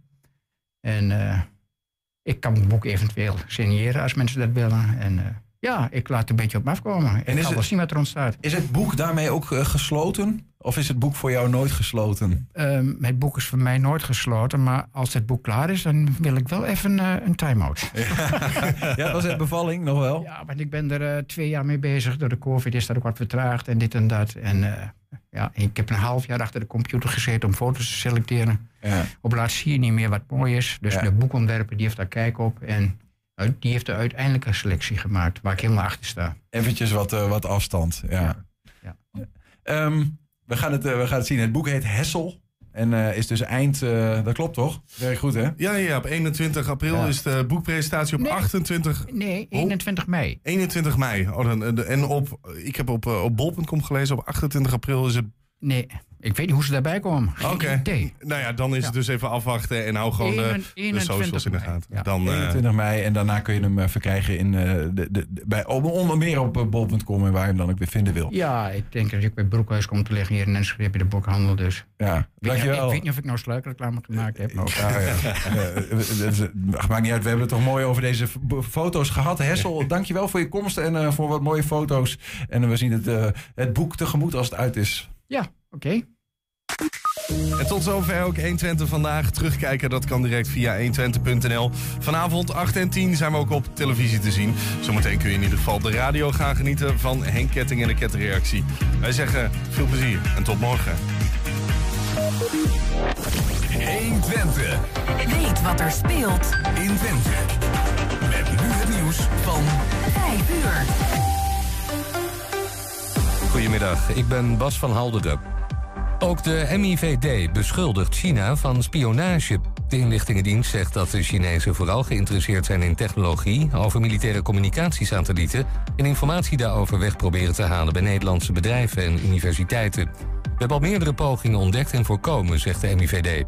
En ik kan het boek eventueel signeren als mensen dat willen. En ja, ik laat het een beetje op me afkomen. En ik is ga wel zien wat er ontstaat. Is het boek daarmee ook eh, gesloten? Of is het boek voor jou nooit gesloten? Ehm, het boek is voor mij nooit gesloten, maar als het boek klaar is, dan wil ik wel even eh, een time-out. ja, was het bevalling nog wel? Ja, want ik ben er eh, twee jaar mee bezig. Door de COVID is dat ook wat vertraagd en dit en dat. En ja, ik heb een half jaar achter de computer gezeten om foto's te selecteren. Ja. Op laatst zie je niet meer wat mooi is. Dus Ja. de boekontwerper die heeft daar kijk op. En Die heeft de uiteindelijke selectie gemaakt, waar ik helemaal achter sta. Eventjes wat, eh, wat afstand. Ja. Ja. Ehm, we, gaan het, eh, we gaan het zien. Het boek heet Hessel. En eh, is dus eind... eh, dat klopt toch? Werk goed, hè? Ja, ja, op 21 april Ja. is de boekpresentatie. Op Nee. 28... Nee, 21 mei. 21 mei. Oh, dan, en op, ik heb op, op bol.com gelezen, op 28 april is het... Nee, ik weet niet hoe ze daarbij komen. Oké. Nou ja, dan is het dus even afwachten en hou gewoon de, de 21 socials in de gaten. Ja. Dan, eh, 21 mei. En daarna kun je hem eh, verkrijgen in, eh, de, de, de- bij, onder meer op eh, bol.com en waar je hem dan ook weer vinden wil. Ja, ik denk dat ik bij Broekhuis kom te liggen hier in Enschede bij de boekhandel. Dus. Ja, Ik weet, niet, dankjewel. ik weet niet of ik nou sluikreclame gemaakt heb. Maar Ja, ja. Eh, eh, eh, maakt niet uit, we hebben het toch mooi over deze foto's gehad. Hessel, dankjewel voor je komst en eh, voor wat mooie foto's. En we zien het, eh, het boek tegemoet als het uit is. Ja, oké. En tot zover ook 120 vandaag. Terugkijken, dat kan direct via 120.nl. Vanavond 8 en 10 zijn we ook op televisie te zien. Zometeen kun je in ieder geval de radio gaan genieten van Henk Ketting en de Kettenreactie. Wij zeggen veel plezier en tot morgen. 120. Weet wat er speelt in Twente. Met nu het nieuws van 5 uur. Goedemiddag, ik ben Bas van Halderen. Ook de MIVD beschuldigt China van spionage. De inlichtingendienst zegt dat de Chinezen vooral geïnteresseerd zijn in technologie, over militaire communicatiesatellieten en informatie daarover weg proberen te halen bij Nederlandse bedrijven en universiteiten. We hebben al meerdere pogingen ontdekt en voorkomen, zegt de MIVD.